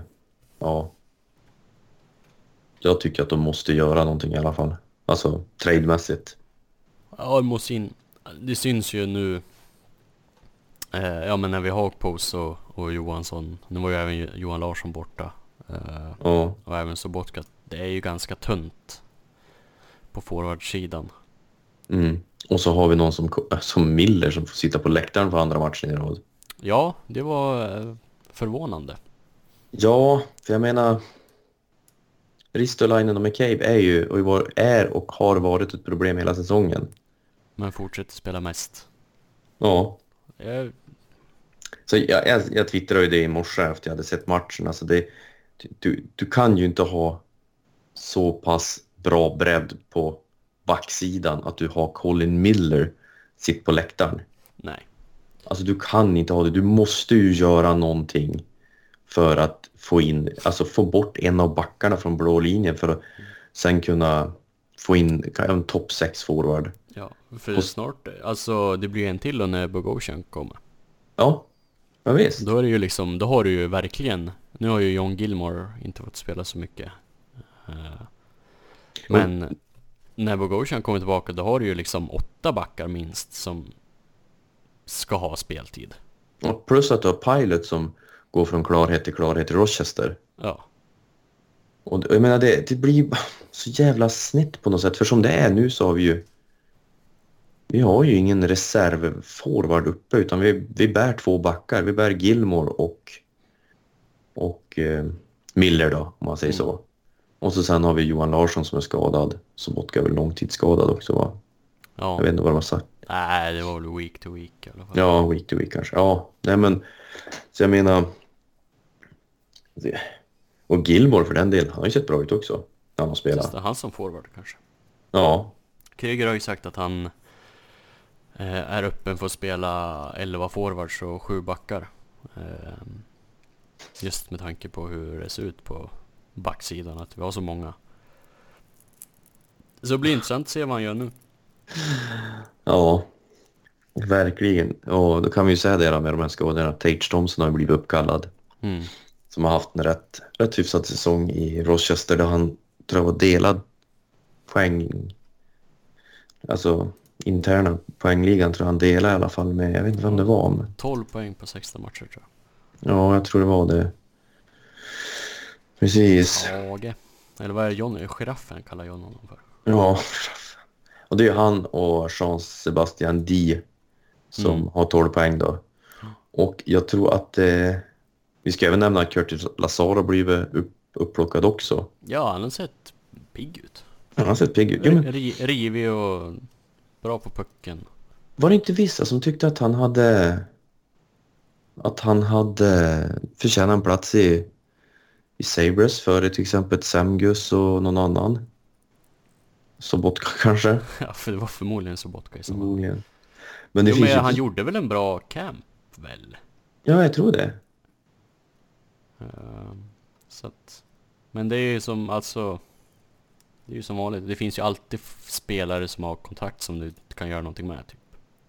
ja. Jag tycker att de måste göra någonting i alla fall. Alltså trademässigt. Ja, Mosin. Det syns ju nu. Eh, ja men när vi har Pose och, och Johansson. Nu var ju även Johan Larsson borta. Eh, Ja, och även Sobotka. Det är ju ganska tunt. På forwardsidan. mm. Och så har vi någon som, som Miller som får sitta på läktaren för andra matchen i rad. Ja, det var eh, förvånande. Ja, för jag menar... Ristolainen och McCabe är ju och är och har varit ett problem hela säsongen. Men fortsätter spela mest. Ja, Jag, Så jag, jag, jag twittrade ju det i morse efter jag hade sett matchen. Alltså det, du, du kan ju inte ha så pass bra bredd på backsidan att du har Colin Miller sitt på läktaren. nej. Alltså du kan inte ha det. Du måste ju göra någonting för att få in, alltså få bort en av backarna från blå linjen för att sen kunna få in en topp 6 forward. Ja, för Och- snart, alltså det blir en till då när Bogosian kommer. Ja, ja visst. Då är det ju liksom, då har du ju verkligen, nu har ju John Gilmore inte fått spela så mycket. Eh, Men när Bogosian kommer tillbaka då har du ju liksom åtta backar minst som ska ha speltid. Och plus att du har Pilot som går från klarhet till klarhet i Rochester. Ja, Och jag menar, det, det blir så jävla snett på något sätt. För som det är nu så har vi ju... Vi har ju ingen reservforward uppe utan vi, vi bär två backar. Vi bär Gilmore och, och eh, Miller då, om man säger så. Och så sen har vi Johan Larsson som är skadad. Sobotka är väl långtidsskadad också va? ja. Jag vet inte vad de har sagt. Nej, det var väl week to week i alla fall. Ja, week to week kanske. Ja, nej men... Så jag menar... Det, och Gilmore för den delen, han har ju sett bra ut också. När han har spelat. Testar han som forward kanske. Ja, Kryger har ju sagt att han eh, är öppen för att spela 11 forwards och 7 backar. Eh, just med tanke på hur det ser ut på backsidan, att vi har så många. Så det blir intressant att se vad han gör nu. Ja, verkligen. Och då kan vi ju säga det då med de här skadorna. Tage Thompson har ju blivit uppkallad. Mm. Som har haft en rätt, rätt hyfsad säsong i Rochester där han tror jag var delad poäng. Alltså interna poängligan tror jag han delade i alla fall med, jag vet inte vem det var. Men, 12 poäng på 16 matcher tror ja, jag tror det var det. Precis. jag. Hage. Eller vad är det Johnny? Giraffen kallar John honom för. Ja. Och det är han och Jean-Sebastien D som Mm. har 12 poäng då. Och jag tror att eh, vi ska även nämna att Curtis Lazar har blivit upp, upplockad också. Ja, han har sett pigg ut. Han har sett pigg ut. Ja, men Ri- Rivig och bra på pucken. var det inte vissa som tyckte att han hade att han hade förtjänat en plats i, i Sabres före till exempel Semgus och någon annan? Sobotka kanske? Ja, för det var förmodligen Sobotka i samma. Förmodligen. Men det Jo, finns men ju... han gjorde väl en bra camp, väl? Ja, jag tror det. Ehm, så att... Men det är ju som, alltså... Det är ju som vanligt. Det finns ju alltid spelare som har kontrakt som du kan göra någonting med, typ.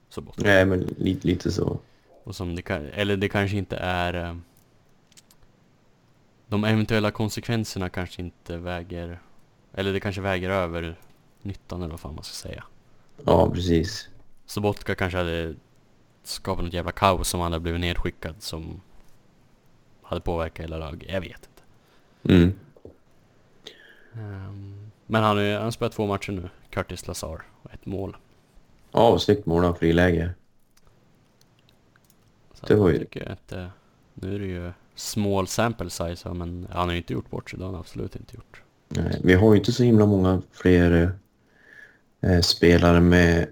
Sobotka. Nej, men lite, lite så. Och som det kan, eller det kanske inte är... eh, De eventuella konsekvenserna kanske inte väger... Eller det kanske väger över nyttan eller vad fan man ska säga. Ja, precis. Sobotka kanske hade skapat något jävla kaos som han hade blivit nedskickad som hade påverkat hela laget. Jag vet inte. Mm. Ehm, men han har spelat två matcher nu. Curtis Lazar. Och ett mål. Ja, snyggt mål av friläge. Så Det var ju- tycker att eh, nu är det ju small sample size men han har ju inte gjort bort sig. Det har han absolut inte gjort. Nej, vi har ju inte så himla många fler eh, spelare med eh,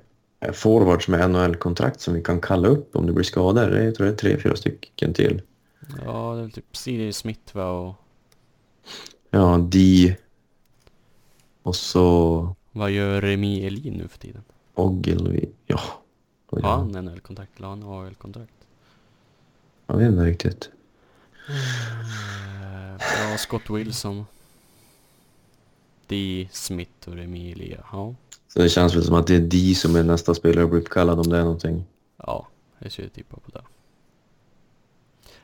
forwards med NHL-kontrakt som vi kan kalla upp om det blir skador. Det är, jag tror jag är tre, fyra stycken till. Ja, det är typ C.D. Smith va och Ja, D. Och så vad gör Remi Elin nu för tiden? Ogilvy. Ja. Har ja. han NHL-kontrakt eller har han AHL-kontrakt? Jag vet inte riktigt. Eh, Bra, Scott Wilson. D. Smith och Remi Elia. Ja. Så det känns väl som att det är D som är nästa spelare att bli uppkallad om det är någonting. Ja, jag skulle tippa på det.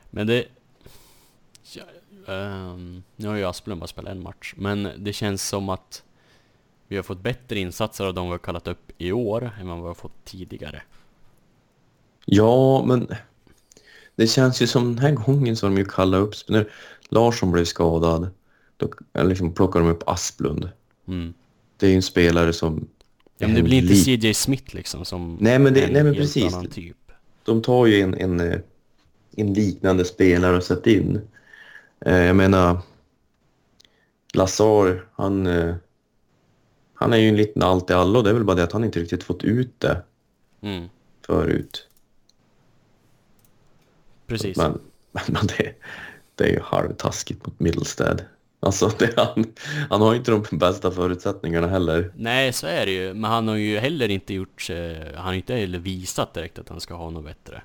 Men det... Ja, ehm, nu har ju Asplund bara spelat en match, men det känns som att vi har fått bättre insatser av de vi har kallat upp i år än vad vi har fått tidigare. Ja, men det känns ju som den här gången så har de ju kallat upp... När Larsson blev skadad, då liksom plockar de upp Asplund. Mm. Det är ju en spelare som... Ja, men det blir inte CJ Smith liksom som Nej, men det- en nej, men precis. annan typ. De tar ju en, en, eh, en liknande spelare och sätter in. Eh, jag menar... Lazar, han... eh, Han är ju en liten allt i allo. Det är väl bara det att han inte riktigt fått ut det Mm. förut. Precis. Men, men, men det, det är ju halvtaskigt mot Middlestad. Alltså, det, han, han har inte de bästa förutsättningarna heller. Nej, så är det ju. Men han har ju heller inte gjort... han har ju inte heller visat direkt att han ska ha något bättre.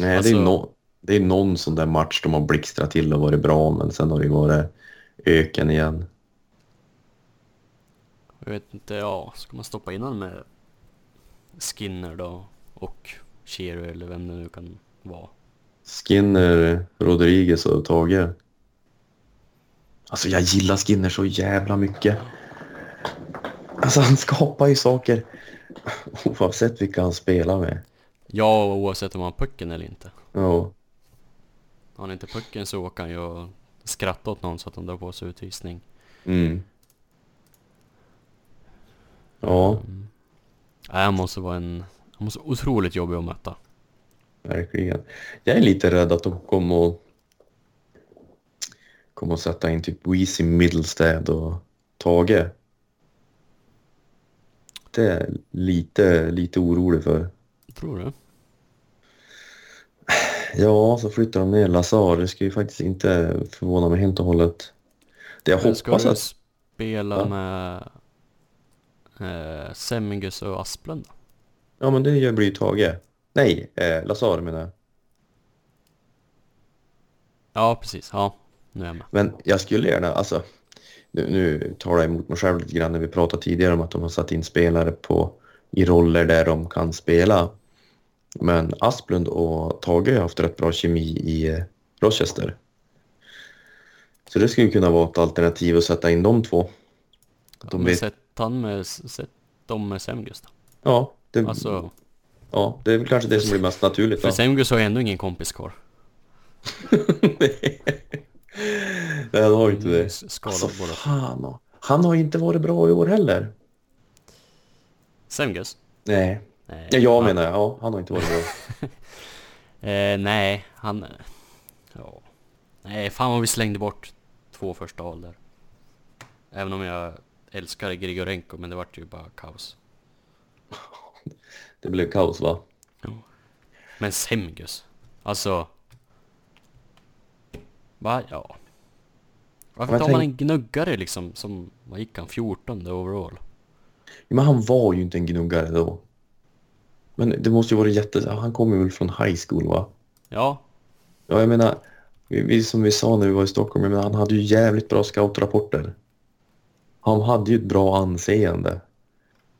Nej, det, är Alltså- no, det är någon sån där match de har blixtrat till och varit bra, men sen har det ju varit öken igen. Jag vet inte, ja, ska man stoppa in honom med Skinner då? Och Shearer eller vem det nu kan vara. Skinner, Rodriguez och Tage. Alltså jag gillar Skinner så jävla mycket. Alltså han skapar ju saker oavsett vilka han spelar med. Ja, oavsett om han har pucken eller inte. Ja, Har han inte pucken så åker han ju skratta åt någon så att de drar på sig utvisning. mm. Ja, Nej, han måste vara en... Han måste vara otroligt jobbig att möta. verkligen. Jag är lite rädd att de kommer att kommer att sätta in typ Weezy Middlestad och Tage. Det är lite, lite orolig för. Tror du? Ja, så flyttar de ner Lazar. Det ska ju faktiskt inte förvåna mig helt och hållet. Det jag Men ska hoppas du att... spela Ja. med... Eh, Semmingus och Asplund då? Ja, men det gör blir ju Tage. Nej, eh, Lazar menar jag. Ja, precis. Ja, nu är jag med. Men jag skulle gärna, alltså... Nu, nu talar jag emot mig själv lite grann när vi pratade tidigare om att de har satt in spelare på, i roller där de kan spela. Men Asplund och Tage har haft rätt bra kemi i eh, Rochester. Så det skulle kunna vara ett alternativ att sätta in de två. Ja, De men vet- sätt han med... Sätt dem med Semgus då. Ja, det, Alltså... ja, det är väl kanske det som blir mest naturligt. För. Semgus har ju ändå ingen kompis kvar. Nej, han har ju inte är det. Alltså fan. Han har inte varit bra i år heller. Semgus? Nej. Nej. Ja, jag han, menar. Ja, han har inte varit bra. Eh, nej, han... Ja. Nej, fan vad vi slängde bort två första val där. Även om jag älskar Grigorenko, men det vart ju bara kaos. Det blev kaos va? Men Semgus, alltså... Va? Ja. Varför Men tar man en gnuggare liksom som, vad gick han, 14 overall? Men han var ju inte en gnuggare då. Men det måste ju vara jätte... Han kommer väl från high school va? Ja, Ja, jag menar, vi, vi, som vi sa när vi var i Stockholm, jag menar, han hade ju jävligt bra scoutrapporter. Han hade ju ett bra anseende.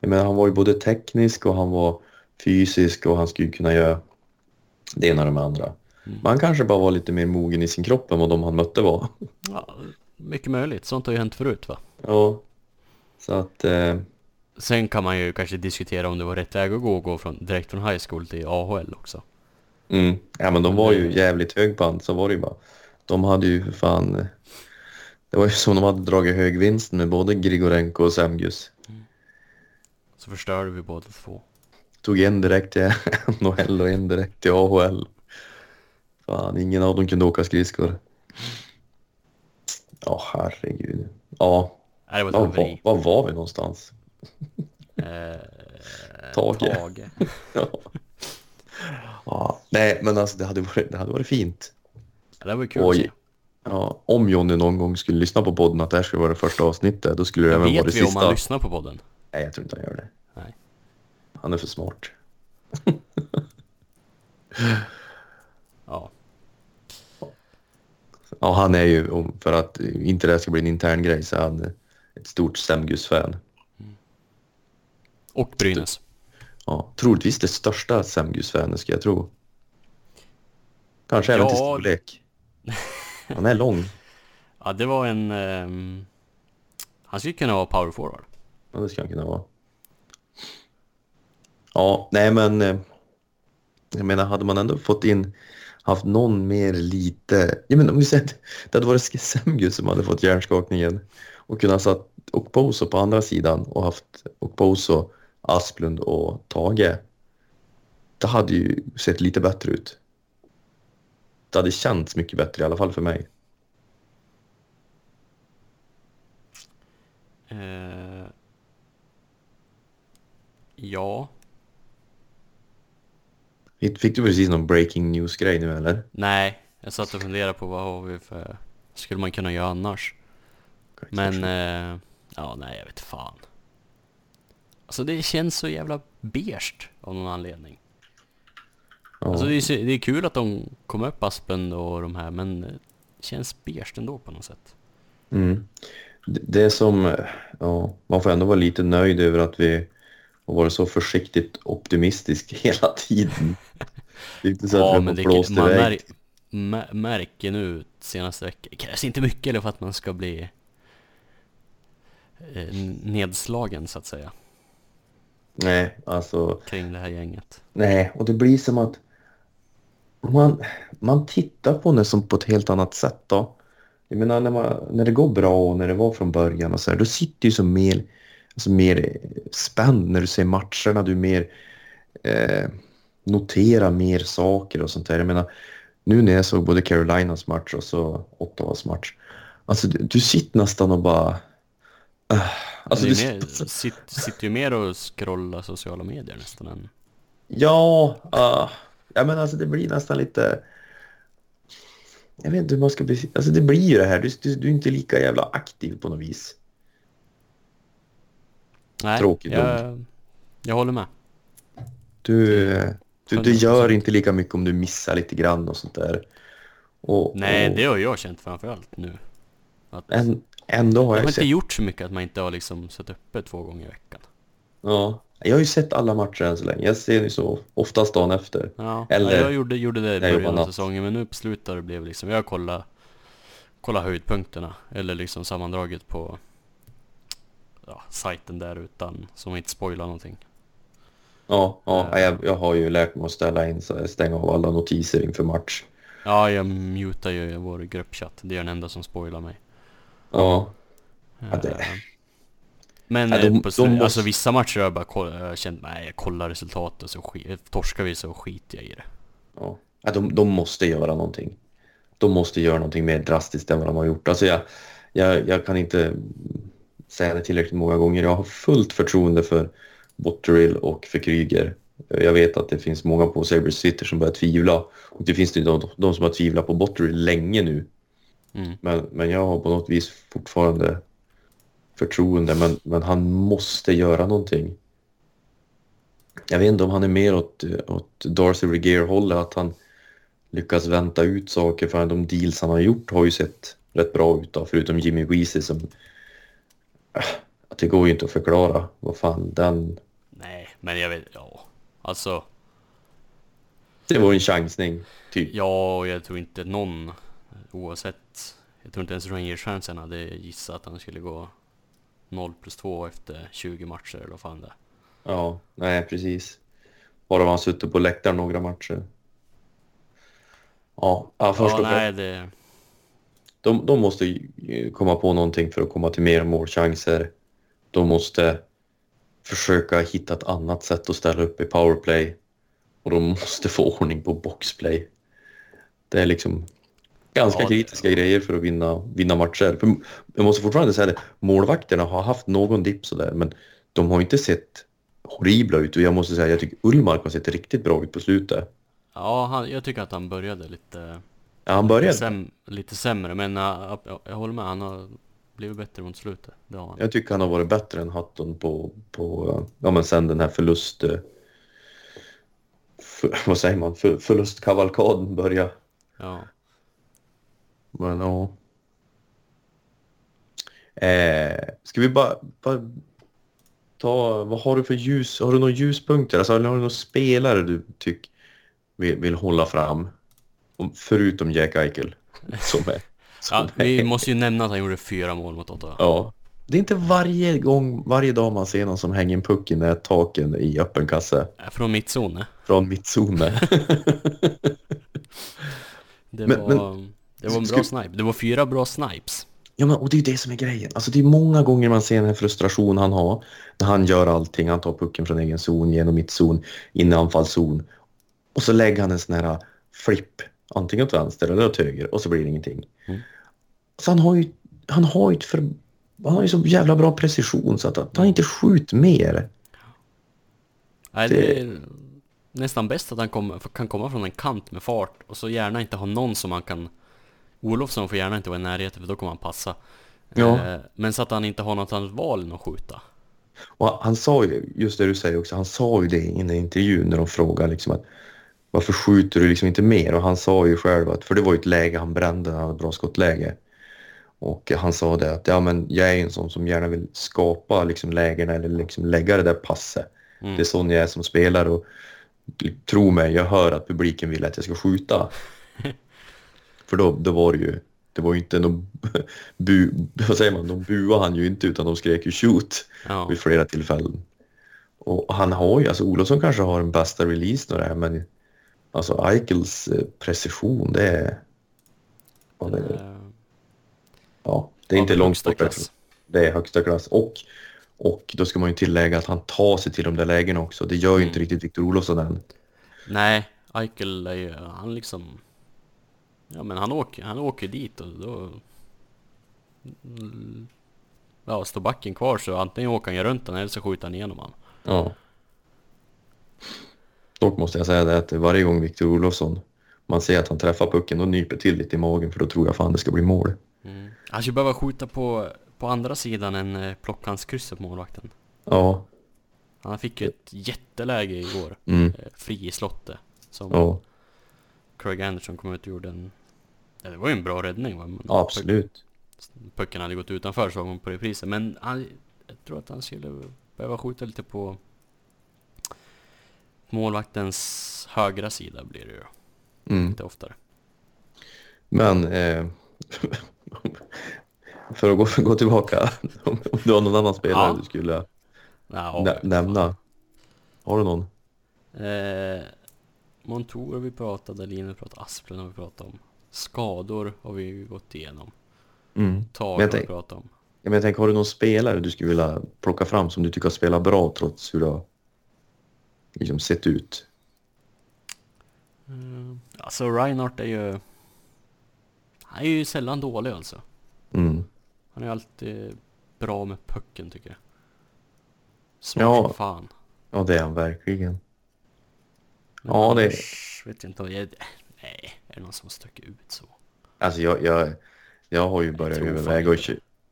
Jag menar, han var ju både teknisk och han var fysisk och han skulle kunna göra det ena och det andra. Men han kanske bara var lite mer mogen i sin kropp än vad de han mötte var. ja, mycket möjligt. Sånt har ju hänt förut va? Ja. Så att... Eh, Sen kan man ju kanske diskutera om det var rätt väg att gå och gå från, direkt från high school till AHL också. mm, ja men de var ju jävligt högpant, så var det ju bara. De hade ju för fan... eh, Det var ju som de hade dragit högvinsten med både Grigorenko och Semgus. Så förstörde vi båda två. Tog en direkt till NHL och en direkt till AHL. Fan, ingen av dem kunde åka skridskor. Ja, herregud. Ja, Nej, det var var, var, var vi någonstans? Eh, Tage. Tage. Ja. ja. Nej, men alltså det hade varit, det hade varit fint. Ja, det var kul Oj. Ja, om Jonny någon gång skulle lyssna på podden att det här skulle vara det första avsnittet, då skulle det även vara Vet det vi om sista. han lyssnar på podden? Nej, jag tror inte han gör det. Nej. Han är för smart. Ja. Ja, han är ju, för att inte det här ska bli en intern grej, så är han ett stort Semgus-fan. Och Brynäs. Ja, troligtvis det största Semgus-fanet ska jag tro. Kanske även till Ja. storlek. Han är lång. Ja, det var en... ehm, han skulle kunna vara power forward. Ja, det ska han kunna vara. Ja, nej men... eh, Jag menar, hade man ändå fått in, haft någon mer lite... Jag menar, om vi säger att det hade varit Semgus som hade fått hjärnskakningen och kunnat satt Okposo på andra sidan och haft Okposo, Asplund och Tage. Det hade ju sett lite bättre ut. Det hade känts mycket bättre i alla fall för mig. Eh, ja. Fick du precis någon breaking news-grej nu eller? Nej, jag satt och funderade på vad har vi för... Skulle man kunna göra annars? Men... Eh, ja, nej, jag vet fan. Alltså det känns så jävla beige av någon anledning. Ja. Alltså det är, det är kul att de kom upp Aspen och de här, men det känns beige ändå på något sätt. Mm. Det det som, ja, man får ändå vara lite nöjd över att vi har varit så försiktigt optimistisk hela tiden. Det är inte så att Ja, men det, blåst man iväg. mär, mä- märker nu senaste veckan, det krävs inte mycket eller för att man ska bli eh, nedslagen så att säga, Nej, alltså, kring det här gänget. nej, och det blir som att man, man tittar på det som på ett helt annat sätt då. Jag menar när, man, när det går bra och när det var från början och så här, då sitter ju som mer, alltså mer spänd när du ser matcherna, du mer eh, noterar mer saker och sånt där. Jag menar, nu när jag såg både Carolinas match och så Ottawas match, alltså du, du sitter nästan och bara... Uh, alltså du, mer, sit, sitter ju mer och scrollar sociala medier nästan än... Ja, uh, ja men alltså det blir nästan lite... Jag vet inte hur man ska beskriva... Alltså det blir ju det här, du, du, du är inte lika jävla aktiv på något vis. Nej, Tråkigt jag, jag håller med. Du, du, du 100%. gör inte lika mycket om du missar lite grann och sånt där. Och, Nej, och det har jag känt framförallt nu. Att En, ändå har jag jag har inte sett... gjort så mycket att man inte har liksom sett uppe två gånger i veckan. Ja, jag har ju sett alla matcher än så länge. Jag ser ju så oftast dagen efter. Ja, Eller- ja, jag gjorde, gjorde det i början av säsongen men nu på slutet det blev liksom, jag kollar kolla höjdpunkterna eller liksom sammandraget på ja, sajten där utan, som inte spoilar någonting. Ja, ja Eh. jag, jag har ju lärt mig att ställa in, så stänga av alla notiser inför match. Ja, jag mutar ju vår gruppchatt, det är den enda som spoilar mig. Ja, Ja, det- Eh, Men Ja, de- eh, på de slut, måste- alltså vissa matcher har jag bara koll, känt, nej jag kollar resultatet så skit, torskar vi så skiter jag i det. Ja. Ja, de, de måste göra någonting. De måste göra någonting mer drastiskt än vad de har gjort. Alltså jag, jag, jag kan inte säga det tillräckligt många gånger. Jag har fullt förtroende för Botterill och för Kryger. Jag vet att det finns många på Sabres City som börjar tvivla. Och det finns det de, de som har tvivlat på Botterill länge nu. Mm. Men, men jag har på något vis fortfarande förtroende. Men, men han måste göra någonting. Jag vet inte om han är mer åt, åt Darcy Regeer-hållet, att han lyckas vänta ut saker för de deals han har gjort har ju sett rätt bra ut då, förutom Jimmy Weezy som... Att det går ju inte att förklara vad fan den... Nej, men jag vet, ja. Alltså, Det var en chansning, typ. ja, och jag tror inte någon, oavsett, jag tror inte ens Rangers-fansen hade gissat att han skulle gå 0 plus 2 efter 20 matcher eller vad fan det. Ja, nej precis. Bara var han suttit på läktaren några matcher. Ja, ja först Ja, och nej, det... De, de måste ju komma på någonting för att komma till mer målchanser. De måste försöka hitta ett annat sätt att ställa upp i powerplay. Och de måste få ordning på boxplay. Det är liksom ganska Ja, det- kritiska grejer för att vinna, vinna matcher. För jag måste fortfarande säga det, målvakterna har haft någon dipp sådär, men de har inte sett horribla ut. Och jag måste säga, jag tycker Ullmark har sett riktigt bra ut på slutet. Ja, han, jag tycker att han började lite, Ja, han lite, började. säm, lite sämre, men uh, jag, jag håller med, han har blivit bättre mot slutet. Det har han. Jag tycker han har varit bättre än Hutton på, på ja men sen den här förlust... eh, För, vad säger man? För, förlustkavalkaden började. Ja. Men ja. Eh, ska vi bara, bara ta, vad har du för ljus, har du några ljuspunkter? Alltså, har du några spelare du tycker vill, vill hålla fram? Om- Förutom Jack Eichel. Som är, som ja, vi är- måste ju nämna att han gjorde fyra mål mot Ottawa. Ja. Det är inte varje gång, varje dag man ser någon som hänger en puck i nättaken i öppen kasse Äh, Från mittzon. från mittzone. Det Men- var, det var en bra snipe. Det var fyra bra snipes. ja, men, och det är ju det som är grejen. Alltså, det är många gånger man ser den frustration han har när han gör allting. Han tar pucken från egen zon, genom mittzon, in i anfallszon. Och så lägger han en sån här flipp, antingen åt vänster eller åt höger och så blir det ingenting. Mm. Så han har ju, han har ju ett för, han har ju så jävla bra precision så att, att han inte skjuter mer. Nej, Det- är nästan bäst att han kom, kan komma från en kant med fart och så gärna inte ha någon som han kan... Olofsson får gärna inte vara i närheten för då kommer han passa. Ja. Eh, Men så att han inte har något annat val än att skjuta. Och han sa ju, just det du säger också, han sa ju det i en intervju när de frågade liksom att varför skjuter du liksom inte mer? Och han sa ju själv att, för det var ju ett läge han brände, han hade ett bra skottläge. Och han sa det att ja men jag är en sån som gärna vill skapa liksom lägena eller liksom lägga det där passet. Mm. Det är sån jag är som spelare och tro mig, jag hör att publiken vill att jag ska skjuta. för då, då var det ju, det var ju inte någon bu, vad säger man, de buade han ju inte utan de skrek ju shoot Ja. vid flera tillfällen. Och han har ju, alltså Olofsson kanske har den bästa releasen och det här, men alltså Eichels eh, precision, det är... Ja, det, är- Eh, ja, det är inte långt bort. Det är högsta klass. Och, och då ska man ju tillägga att han tar sig till de där lägena också. Det gör ju inte Mm. riktigt Victor Olofsson än. Nej, Eichel är ju, han liksom... Ja men han åker, han åker dit och då... Mm. Ja, står backen kvar så antingen åker han ju runt den eller så skjuter han igenom han. Ja. Dock måste jag säga det att varje gång Victor Olofsson man ser att han träffar pucken och nyper till lite i magen för då tror jag fan det ska bli mål. Mm. Han skulle behöva skjuta på, på andra sidan än eh, plockhandskrysset på målvakten. Ja. Han fick ju ett jätteläge igår, Mm. eh, fri i slottet. Som Ja. Craig Anderson kom ut och gjorde en... Ja, det var ju en bra räddning va? Ja, absolut. Pucken hade gått utanför såg man på reprisen. Men han, jag tror att han skulle behöva skjuta lite på målvaktens högra sida blir det ju Mm. lite oftare. Men eh, för att gå, gå tillbaka, om du har någon annan spelare Ja. du skulle Ja, nä- nämna. Har du någon? Eh, Montour har vi pratat, Dahlin har vi pratat, Asplund har vi pratat om. Skador har vi gått igenom. Mm. Tag har vi pratat om. men jag tänker, har du någon spelare du skulle vilja plocka fram som du tycker har spelat bra trots hur det har liksom sett ut? Mm. Alltså Reinhardt är ju... Han är ju sällan dålig alltså. Mm. Han är alltid bra med pucken tycker jag. Smart Ja. som fan. Ja, det är han verkligen. Men Ja, det- annars Vet jag inte om jag... Nej, är det någon som sticker ut så? Alltså jag, jag, jag har ju börjat överväga att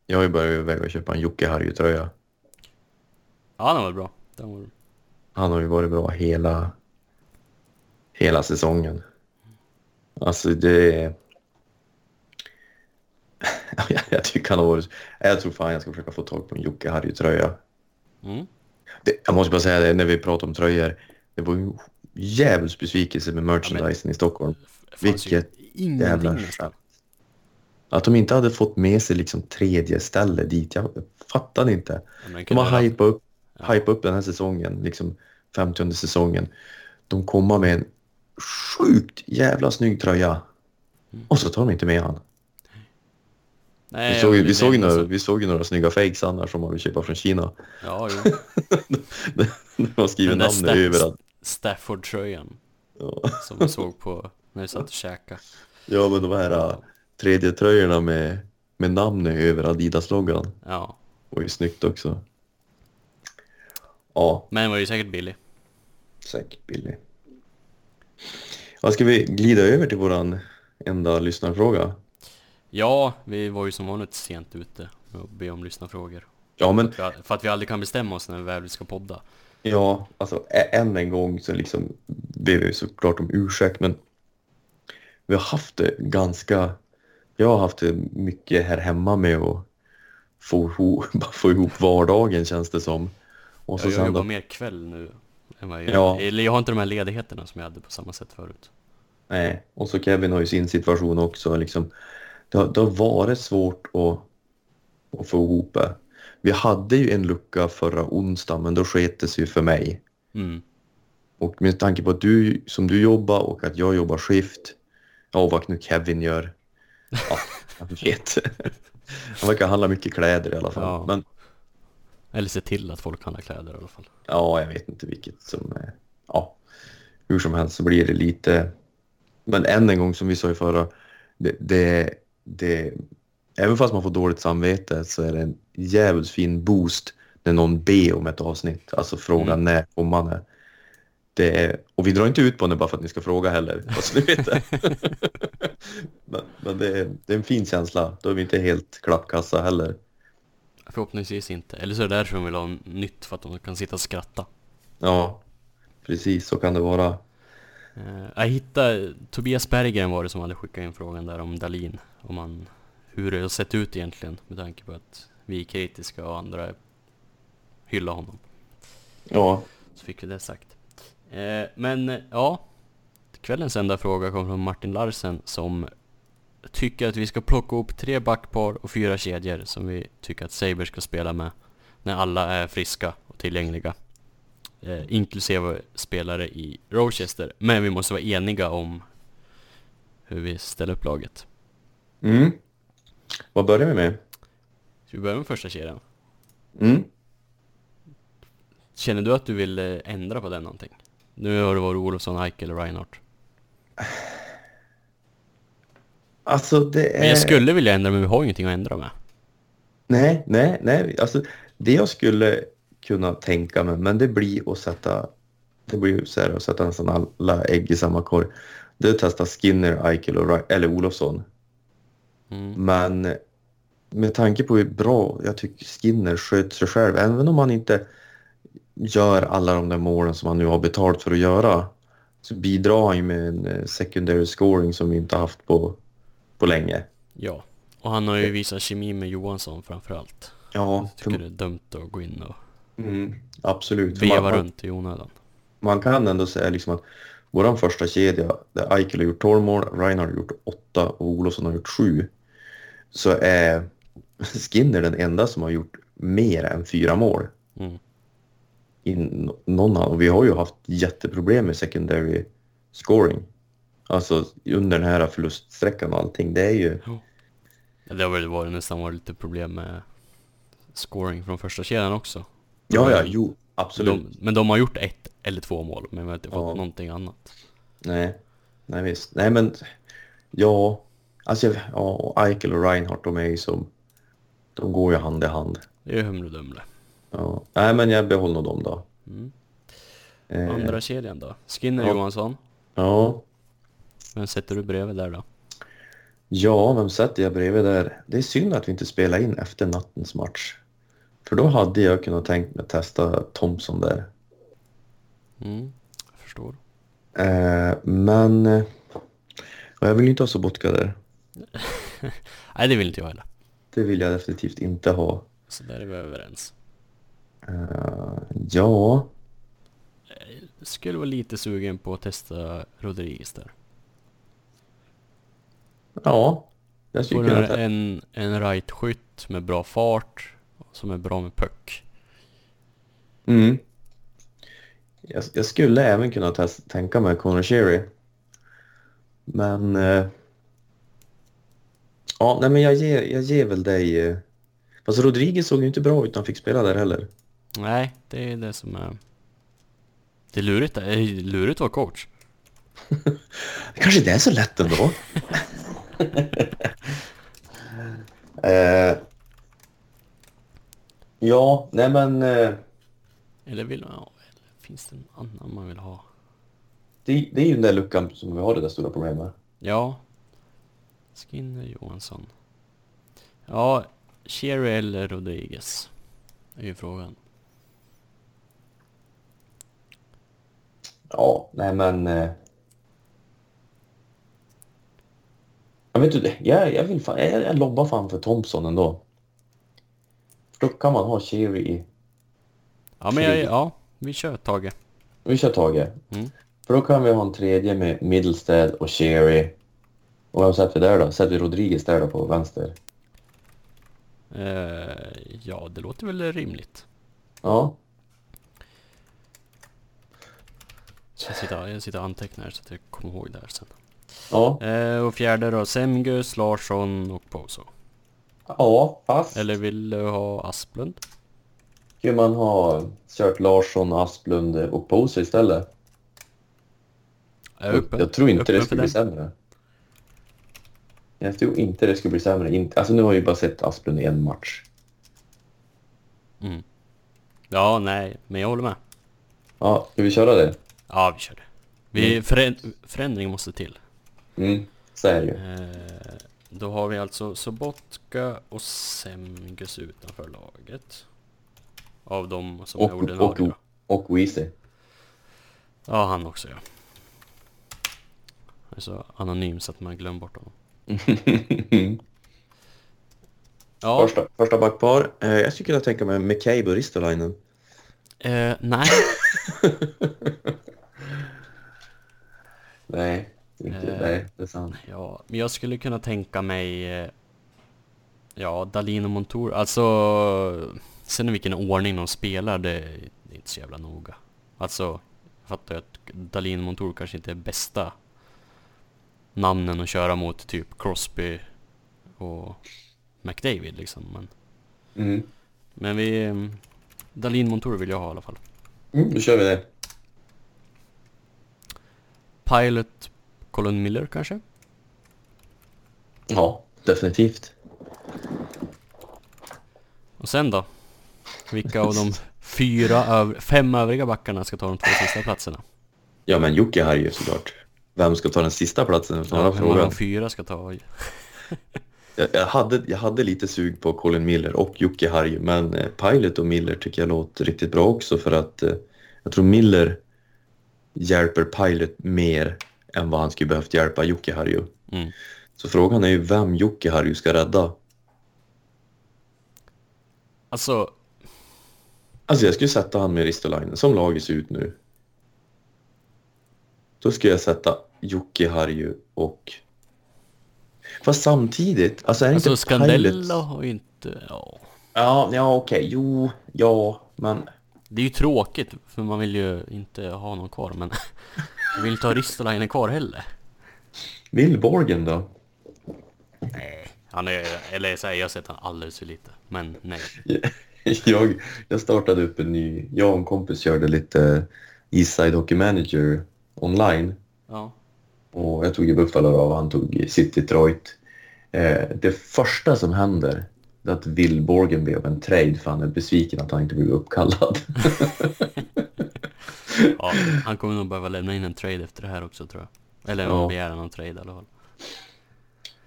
jag har ju börjat överväga att köpa en Jocke Harju-tröja. Ja, den var bra. Den var... Han har ju varit bra hela, hela säsongen. Alltså det... jag, jag tycker han har varit... Jag tror fan jag ska försöka få tag på en Jocke Harju-tröja. Mm. Jag måste bara säga det, när vi pratar om tröjor. Det var ju djävulskt besvikelse med merchandisen i Stockholm. Vilket jävla nästan. Att de inte hade fått med sig liksom tredje ställe dit, jag fattade inte. Ja, De har ha- hypat upp, Ja. hypat upp den här säsongen, liksom 50 säsongen. De kommer med en sjukt jävla snygg tröja. Mm. Och så tar de inte med han. Nej, Vi såg, vi, såg några, vi såg ju några snygga fakes annars som man vill köpa från Kina. Ja, jo. De har skrivit namnet Staff- överallt. Stafford-tröjan Ja. som vi såg på när vi satt och käkade. ja, men de här äh, tredje tröjorna med, med namnet över Adidas-loggan Ja, var ju snyggt också. Ja, men den var ju säkert billig. säkert billig. Ja, ska vi glida över till våran enda lyssnarfråga? Ja, vi var ju som vanligt sent ute med att be om lyssnarfrågor. Ja, men För att- för att vi aldrig kan bestämma oss när vi väl ska podda. Ja, alltså än en gång så liksom ber vi såklart om ursäkt men vi har haft det ganska, jag har haft det mycket här hemma med att få ihop, få ihop vardagen känns det som. Och så Jag sen jobbar då, mer kväll nu än vad jag Ja. Eller jag har inte de här ledigheterna som jag hade på samma sätt förut. nej, och så Kevin har ju sin situation också liksom. Det har, det har varit svårt att, att få ihop det. Vi hade ju en lucka förra onsdagen men då sket det sig ju för mig. Mm. Och med tanke på att du, som du jobbar och att jag jobbar skift, ja vad nu Kevin gör, ja, jag vet. Han verkar handla mycket kläder i alla fall. Ja. Men Eller se till att folk handlar kläder i alla fall. ja, jag vet inte vilket som är, ja, hur som helst så blir det lite, men än en gång som vi sa i förra, det, det, det även fast man får dåligt samvete så är det en jävligt fin boost när någon ber om ett avsnitt, alltså frågan Mm. när kommande. Det är, och vi drar inte ut på det bara för att ni ska fråga heller, fast ni vet det. men men det, är, det är en fin känsla, då är vi inte helt klappkassa heller. Förhoppningsvis inte. Eller så är det därför de vill ha nytt, för att de kan sitta och skratta. Ja, precis så kan det vara. Eh, Jag hittade, Tobias Berggren var det som hade skickat in frågan där om Dalin. Om man, hur det har sett ut egentligen med tanke på att vi är kritiska och andra hyllar honom. Ja, Så fick vi det sagt. Eh, men ja, kvällens enda fråga kommer från Martin Larsen som tycker att vi ska plocka upp tre backpar och fyra kedjor som vi tycker att Saber ska spela med när alla är friska och tillgängliga. Eh, inklusive spelare i Rochester. Men vi måste vara eniga om hur vi ställer upp laget. mm. Vad börjar vi med? Ska vi börja med första kedjan? Mm. Känner du att du vill eh, ändra på den någonting? Nu har det varit Olofsson, Eichel och Reinhardt. Alltså det är... Men jag skulle vilja ändra men vi har ju ingenting att ändra med. Nej, nej, nej. Alltså, det jag skulle kunna tänka mig, men det blir att sätta, det blir så här att sätta nästan alla ägg i samma korg. Det är att testa Skinner, Eichel och, eller Olofsson. Mm. Men med tanke på hur bra jag tycker Skinner sköter sig själv, även om han inte gör alla de där målen som han nu har betalt för att göra, så bidrar han ju med en eh, secondary scoring som vi inte haft på, på länge. Ja, och han har ju visat kemi med Johansson framförallt. Ja, Jag tycker det är dumt att gå in och mm, absolut. Veva man- runt i onödan. man kan ändå säga liksom att vår första kedja, där Eichel har gjort 12 mål, Reinhardt har gjort 8 och Olofsson har gjort 7, så är Skinner den enda som har gjort mer än fyra mål. Mm. I n- någon annan. Och vi har ju haft jätteproblem med secondary scoring. Alltså under den här förluststräckan och allting. Det är ju... Det har väl varit nästan varit lite problem med scoring från första kedjan också. Ja, ja, jo, absolut. De, men de har gjort ett eller två mål, men vi har inte fått Ja. någonting annat. Nej, nej visst. Nej men, ja, alltså ja, och Eichel och Reinhardt de är ju som, de går ju hand i hand. Det är Humle Dumle. Ja. Nej men jag behåller dem då. Mm. Eh, Andra kedjan då? Skinner Ja. Johansson. Ja, Vem sätter du bredvid där då? ja, vem sätter jag bredvid där? Det är synd att vi inte spelar in efter nattens match. För då hade jag kunnat tänkt mig att testa Thompson där. Mm, jag förstår. Eh, men, och jag vill inte ha Sobotka där. Nej, det vill inte jag heller. Det vill jag definitivt inte ha. Så där är vi överens. Eh, ja, Jag skulle vara lite sugen på att testa Rodriguez där. Ja. Jag skulle kunna du en, en right-skytt med bra fart, som är bra med puck. Mm. Jag, jag skulle även kunna test, tänka mig Conor Sherry. Men... Eh, ja, nej men jag ger, jag ger väl dig... Eh, fast Rodriguez såg ju inte bra ut när han fick spela där heller. Nej, det är det som är... Det är lurigt, det är lurigt att vara coach. Det kanske inte är så lätt ändå. eh, ja, nej men... Eh, Eller vill ja, eller finns det en annan man vill ha? det, det är ju den där luckan som vi har det där stora problemet. Ja. Skinner Johansson. Ja, Cherry eller Rodriguez? är ju frågan. Ja, nej men... Eh... Jag vet inte, jag, jag vill fan, jag, jag lobbar fan för Thompson ändå. För då kan man ha Cherry i... Ja, men jag, ja, vi kör Tage. Vi kör Tage. Mm. För då kan vi ha en tredje med Middlestead och Cherry. Och vem sätter vi där då? Sätter vi Rodriguez där då på vänster? Eh, ja, det låter väl rimligt. Ja. Jag sitter, jag sitter och antecknar så att jag kommer ihåg det här sen. Ja. Eh, och fjärde då, Semgus, Larsson och Poso. Ja, fast... Eller vill du ha Asplund? Skulle man ha kört Larsson, Asplund och Poser istället? Jag. Jag tror inte det skulle bli sämre. Jag tror inte det skulle bli sämre. Alltså nu har jag ju bara sett Asplund i en match. Mm. Ja, nej, men jag håller med. Ja, ska vi köra det? Ja, vi kör det. Vi, förä- förändring måste till. Mm, så är det ju. Eh, då har vi alltså Sobotka och Semgus utanför laget. Av de som är Och, och, ordinarie. då. och Weezy. Ja, han också ja. Han är så anonym så att man glömmer bort honom. Ja, första, första backpar. Eh, jag skulle kunna tänka mig McCabe och Ristolainen. eh, nej. Nej, inte, Eh. nej, det är sant. Ja, men jag skulle kunna tänka mig... eh, Ja, Dalin och Montour. Alltså... Sen i vilken ordning de spelar, det, det är inte så jävla noga. Alltså, jag fattar ju att Dalin och Montour kanske inte är bästa namnen att köra mot typ Crosby och McDavid liksom. Men, Mm. men vi... eh, Dalin Montour vill jag ha i alla fall. Mm, då kör vi det. Pilot Colin Miller kanske? Ja, definitivt. Och sen då? Vilka av de fyra, fem övriga backarna ska ta de två sista platserna? Ja, men Jocke här ju såklart. Vem ska ta den sista platsen? Ja, frågan. av fyra ska ta? Jag, jag, hade, jag hade lite sug på Colin Miller och Jocke Harju, men eh, Pilot och Miller tycker jag låter riktigt bra också för att eh, jag tror Miller hjälper Pilot mer än vad han skulle behövt hjälpa Jocke Harju. Mm. Så frågan är ju vem Jocke Harju ska rädda. Alltså, Alltså jag skulle sätta han med Ristolainen som laget ser ut nu. Då skulle jag sätta Jocke Harju och... Fast samtidigt, alltså är det alltså inte Scandella Pilot... har ju inte... Ja. Ja, ja okej, jo, ja, men... Det är ju tråkigt, för man vill ju inte ha någon kvar, men... Jag vill inte ha Ristolainen kvar heller. Will Borgen då? Nej. Han är, eller så här, jag har sett han alldeles för lite. Men nej. Jag, jag startade upp en ny... Jag och en kompis körde lite Eastside Hockey Manager online. Ja. Och jag tog ju Buffalo och han tog City Detroit. Eh, det första som händer är att Will Borgen blev en trade för han är besviken att han inte blev uppkallad. ja. Han kommer nog behöva lämna in en trade efter det här också tror jag. Eller Ja. begäran om trade i alla fall.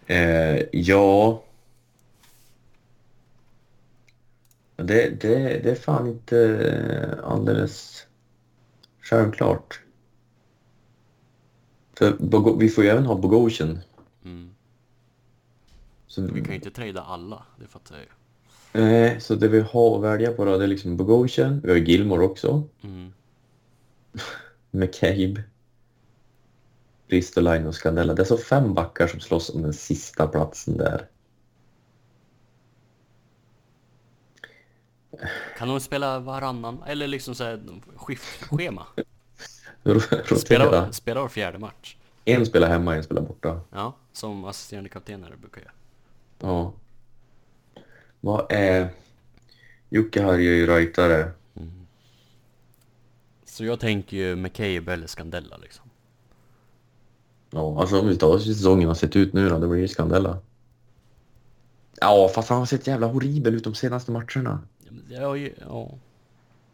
Eh, ja... Det, det, det är fan inte eh, alldeles självklart. För vi får ju även ha Bogosian. Mm. Så, Vi kan ju inte trada alla, det fattar jag ju. nej, så det vi har att välja på då, det är liksom Bogosian. Vi har Gilmore också. Mm. McCabe. Ristolainen och Scandella. Det är så fem backar som slåss om den sista platsen där. Kan de spela varannan, eller liksom såhär skiftschema? Spela, spela var fjärde match. En spelar hemma, en spelar borta. Ja, som assisterande kaptener brukar göra. Ja. Vad är... Jocke har ju rightare. Så jag tänker ju McCabe eller Scandella liksom. Ja, alltså om vi tar hur säsongen har sett ut nu då, det blir ju Scandella. Ja, fast han har sett jävla horribel ut de senaste matcherna. Ja, men ja.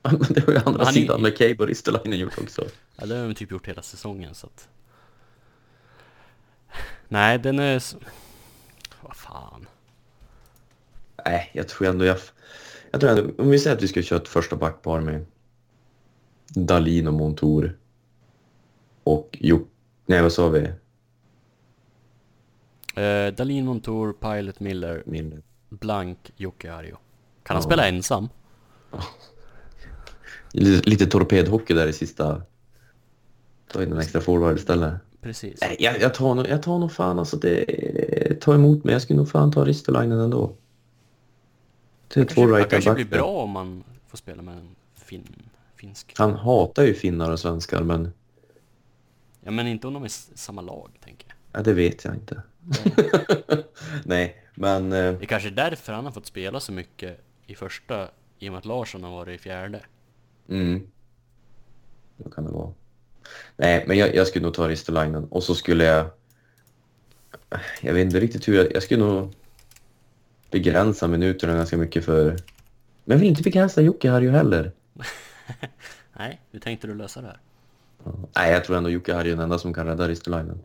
Men det har ju andra Han är- sidan med Cabe och Ristolainen gjort också. ja, det har de typ gjort hela säsongen så att... Nej, den är... Vad fan. Nej, jag tror ändå jag... Jag tror ändå, om vi säger att vi ska köra ett första backpar med Dalin och Montour. Och Jo... Nej, vad sa vi? Eh, Dalin Montour, Pilot Miller, Min... Blank, Jocke Arjo. Kan han Ja. spela ensam? Lite, lite torpedhockey där i sista... Ta in en extra forward istället. Precis. Nej, jag, jag, tar nog, jag tar nog fan alltså det... Ta emot mig. Jag skulle nog fan ta Ristolainen ändå. Det är två right kanske blir bra om man får spela med en fin, finsk. Han hatar ju finnar och svenskar, men Ja men inte om de är samma lag, tänker jag. ja, det vet jag inte. Nej, men... eh, Det är kanske är därför han har fått spela så mycket i första, i och med att Larsson har varit i fjärde. Mm. Då kan det vara. Nej, men jag, jag skulle nog ta Ristolainen och så skulle jag... Jag vet inte riktigt hur jag... Jag skulle nog begränsa minuterna ganska mycket för... Men jag vill inte begränsa Jocke här ju heller. Nej, hur tänkte du lösa det här? Nej, jag tror ändå Jocke här är den enda som kan rädda Ristolainen.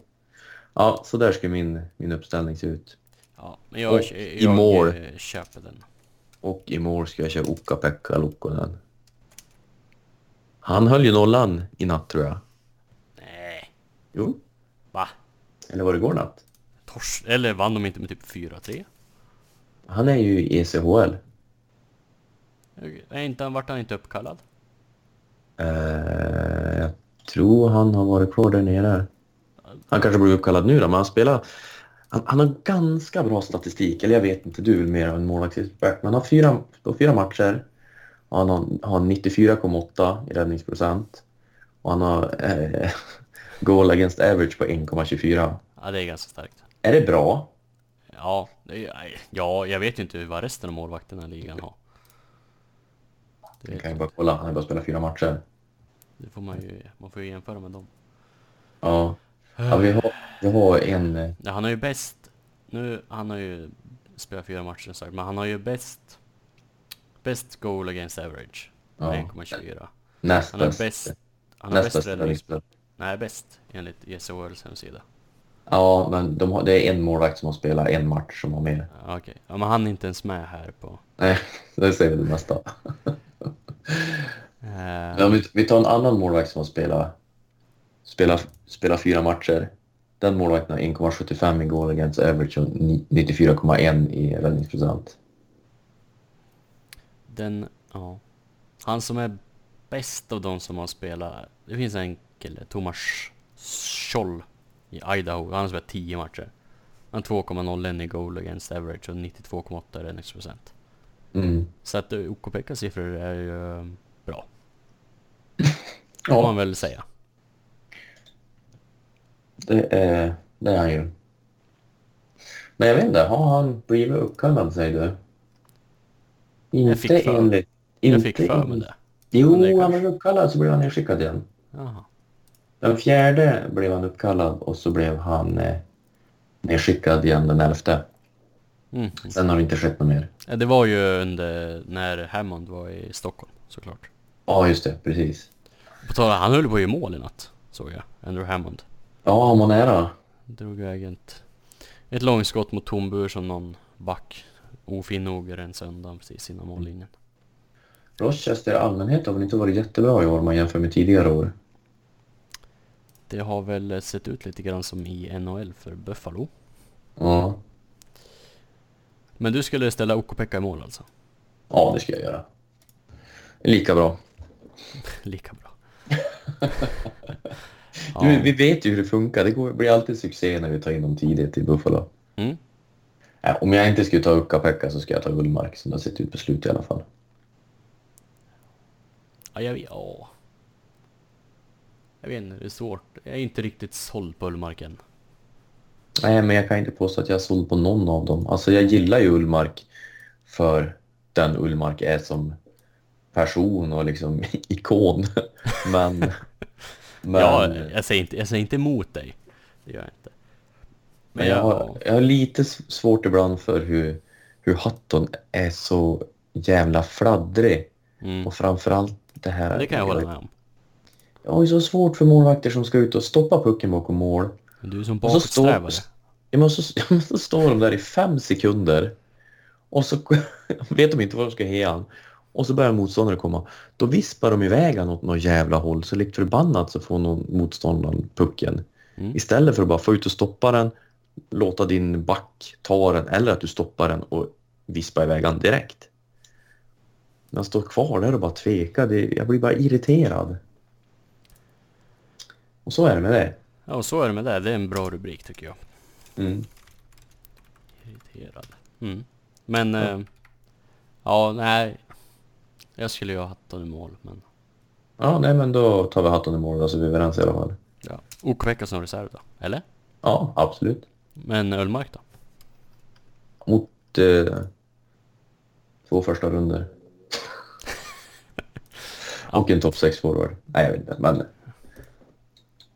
Ja, så där ska min, min uppställning se ut. Ja, men jag, Och jag, i jag mål. eh, köper den. Och i mål ska jag köra Ukka-Pekka Lukkonen. Han höll ju nollan i natt tror jag. Nej, Jo, va? eller var det igår natt? Tors eller vann de inte med typ 4-3? Han är ju i ECHL. Är inte, vart han inte uppkallad? Eh, jag tror han har varit kvar där nere. Han kanske blir uppkallad nu då, men han spelar... Han, han har ganska bra statistik, eller jag vet inte, du är väl mer en målvaktsexpert, men han har fyra, på fyra matcher och han har, har 94,8 i räddningsprocent och han har eh, goal against average på 1,24. Ja, det är ganska starkt. Är det bra? Ja, det ja, jag vet ju inte vad resten av målvakterna i ligan har. Det, kan ju bara kolla, han har bara spelat fyra matcher. Det får man ju, man får ju jämföra med dem. Ja, ja vi, har, vi har en... eh, Ja, han har ju bäst, nu, han har ju spelat fyra matcher sagt, men han har ju bäst, bäst goal against average. Ja. 1,24. Näst Han är bäst. han har bäst räddnings... Nej, bäst enligt E ECHLs hemsida. Ja, men de har, det är en målvakt som har spelat en match som har med. Okej, ja, men han är inte ens med här på... Nej, det säger väl det mesta. Eh, Ja, vi, vi tar en annan målvakt som har spelat, spelat, spelat fyra matcher. Den målvakten har 1,75 i goal against average och ni- 94,1 i räddningsprocent. Den, ja. Han som är bäst av de som har spelat, det finns en kille, Thomas Scholl i Idaho. Han har spelat 10 matcher. Han har 2,01 i goal against average och 92,8 i räddningsprocent. Mm. Så att uh, OKPKs siffror är ju bra. Får man väl säga. Det är, det är han ju. Men jag vet inte, har han blivit uppkallad säger du? Inte fick för- enligt... Jag inte fick för mig det. Jo, Men det han blev uppkallad så blev han nedskickad igen. Jaha. Den fjärde blev han uppkallad och så blev han eh, nedskickad igen den elfte. Mm. Sen har det inte skett något mer. Det var ju under när Hammond var i Stockholm såklart. Ja, just det. Precis. På tal han höll på att göra mål i natt, såg jag. Andrew Hammond. Ja, han var nära. Drog iväg ett, ett långskott mot tom bur som någon back ofin nog rensade undan precis innan mållinjen. Rochester i allmänhet har väl inte varit jättebra i år om man jämför med tidigare år. Det har väl sett ut lite grann som i NHL för Buffalo. Ja, Men du skulle ställa Okopekka i mål alltså? ja det ska jag göra. Lika bra. Lika bra. Du, vi vet ju hur det funkar. Det går, blir alltid succé när vi tar in dem tidigt i Buffalo. Mm. Ja, om jag inte skulle ta Ukka-Pekka så ska jag ta Ullmark som det har sett ut på slut i alla fall. Ja, jag vet, ja. Jag vet inte, det är svårt. Jag är inte riktigt såld på Ullmark än. Nej, men jag kan inte påstå att jag är såld på någon av dem. Alltså jag gillar ju Ullmark för den Ullmark är som person och liksom ikon. Men... men Ja, jag säger, inte, jag säger inte emot dig. Det gör jag inte. men jag har, jag har lite svårt ibland för hur, hur Hutton är så jävla fladdrig. Mm. Och framförallt det här... Det kan jag hålla med om. Jag har ju så svårt för målvakter som ska ut och stoppa pucken bakom mål. Du är som Och så står, bakåtsträvare. ja, men så, så står de där i fem sekunder och så vet de inte vad de ska heja. Och så börjar motståndaren komma. Då vispar de iväg han åt något jävla håll så likt förbannat så får någon motståndaren pucken. Mm. Istället för att bara få ut och stoppa den, låta din back ta den eller att du stoppar den och vispa iväg han direkt. När han står kvar där och bara tvekar, jag blir bara irriterad. Och så är det med det. Ja, och så är det med det. Det är en bra rubrik tycker jag. Mm. Irriterad. Mm. Men, ja. ja, nej. Jag skulle ju ha haft den i mål, men... Ja, nej men då tar vi hatten i mål då så är vi överens i alla fall. Ja. Okopekka som reserv då? Eller? Ja, absolut. Men Ullmark då? Mot eh, två första runder. Och en topp 6 forward. Nej, jag vet inte, men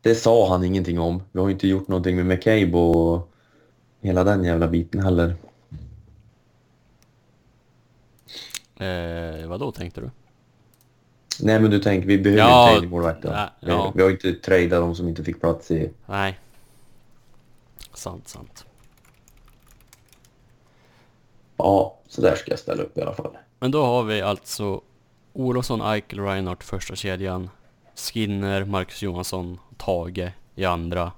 det sa han ingenting om. Vi har ju inte gjort någonting med McCabe och hela den jävla biten heller. Eh, vad då tänkte du? Nej, men du tänker, vi behöver Ja, inte trade målvakter. nej, Vi, ja. vi har inte tradeat de som inte fick plats i... Nej. Sant, sant. Ja, så där ska jag ställa upp i alla fall. Men då har vi alltså Olofsson, Eichel, Reinhardt första kedjan. Skinner, Marcus Johansson, Tage i andra.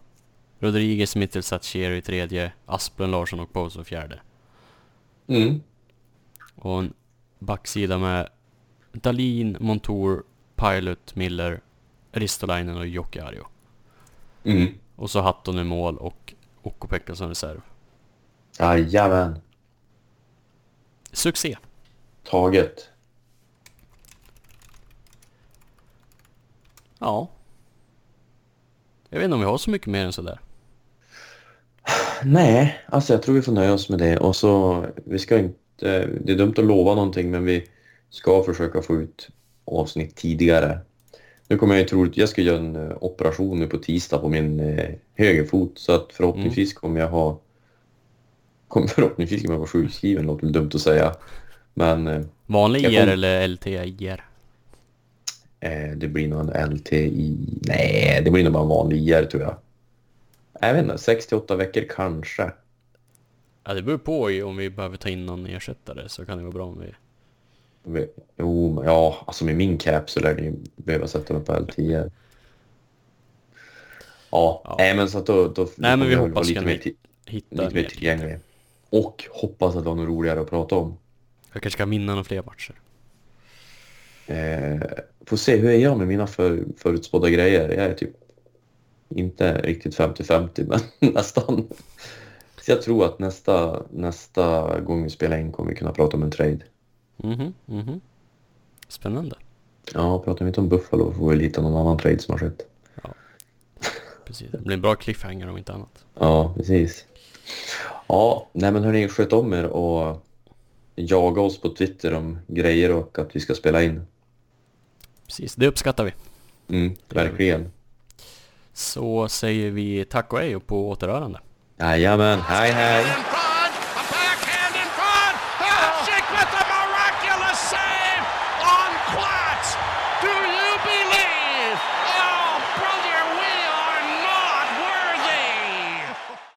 Rodriguez, Mittelsatt, Cherry i tredje. Asplund, Larsson och Bozo fjärde. Mm. Och en backsida med Dalin, Montour, Pilot, Miller, Ristolainen och Jocke Arjo. Mm. Och så Hatton i mål och Okko-Pekka som reserv. Jajamän. Succé! Taget. Ja. Jag vet inte om vi har så mycket mer än sådär. Nej, alltså jag tror vi får nöja oss med det. Och så, vi ska inte... Det är dumt att lova någonting, men vi ska försöka få ut avsnitt tidigare. Nu kommer jag ju troligt... Jag ska göra en eh, operation nu på tisdag på min eh, högerfot, så att förhoppningsvis kommer jag ha... Kommer förhoppningsvis kommer jag vara sjukskriven, låter dumt att säga. Men eh, Vanlig IR kom- eller LTIR? eh, det blir nog en LTI... Nej, det blir nog bara en vanlig IR tror jag. Jag vet inte, 68 veckor kanske. Ja det beror på om vi behöver ta in någon ersättare så kan det vara bra om vi... Vi- Jo, ja, alltså med min cap så lär ni behöva sätta mig på L10. Ja, Ja. nej men så att då, då Nej, men vi hoppas lite kan mer, Hitta lite mer mer. tillgänglig. Och hoppas att det var något roligare att prata om. Jag kanske kan vinna några fler matcher. Eh, får se, hur är jag med mina för, förutspådda grejer? Jag är typ inte riktigt 50-50, men nästan. Så jag tror att nästa, nästa gång vi spelar in kommer vi kunna prata om en trade. Mhm, mhm. Spännande. Ja, pratar vi inte om Buffalo får vi väl hitta någon annan trade som har skett. Precis. Det blir en bra cliffhanger om inte annat. Ja, precis. Ja, nej men hörni, sköt om er och jaga oss på Twitter om grejer och att vi ska spela in. Precis, det uppskattar vi. Mm, verkligen. Så säger vi tack och hej och på återhörande. Jajamän, hej hej!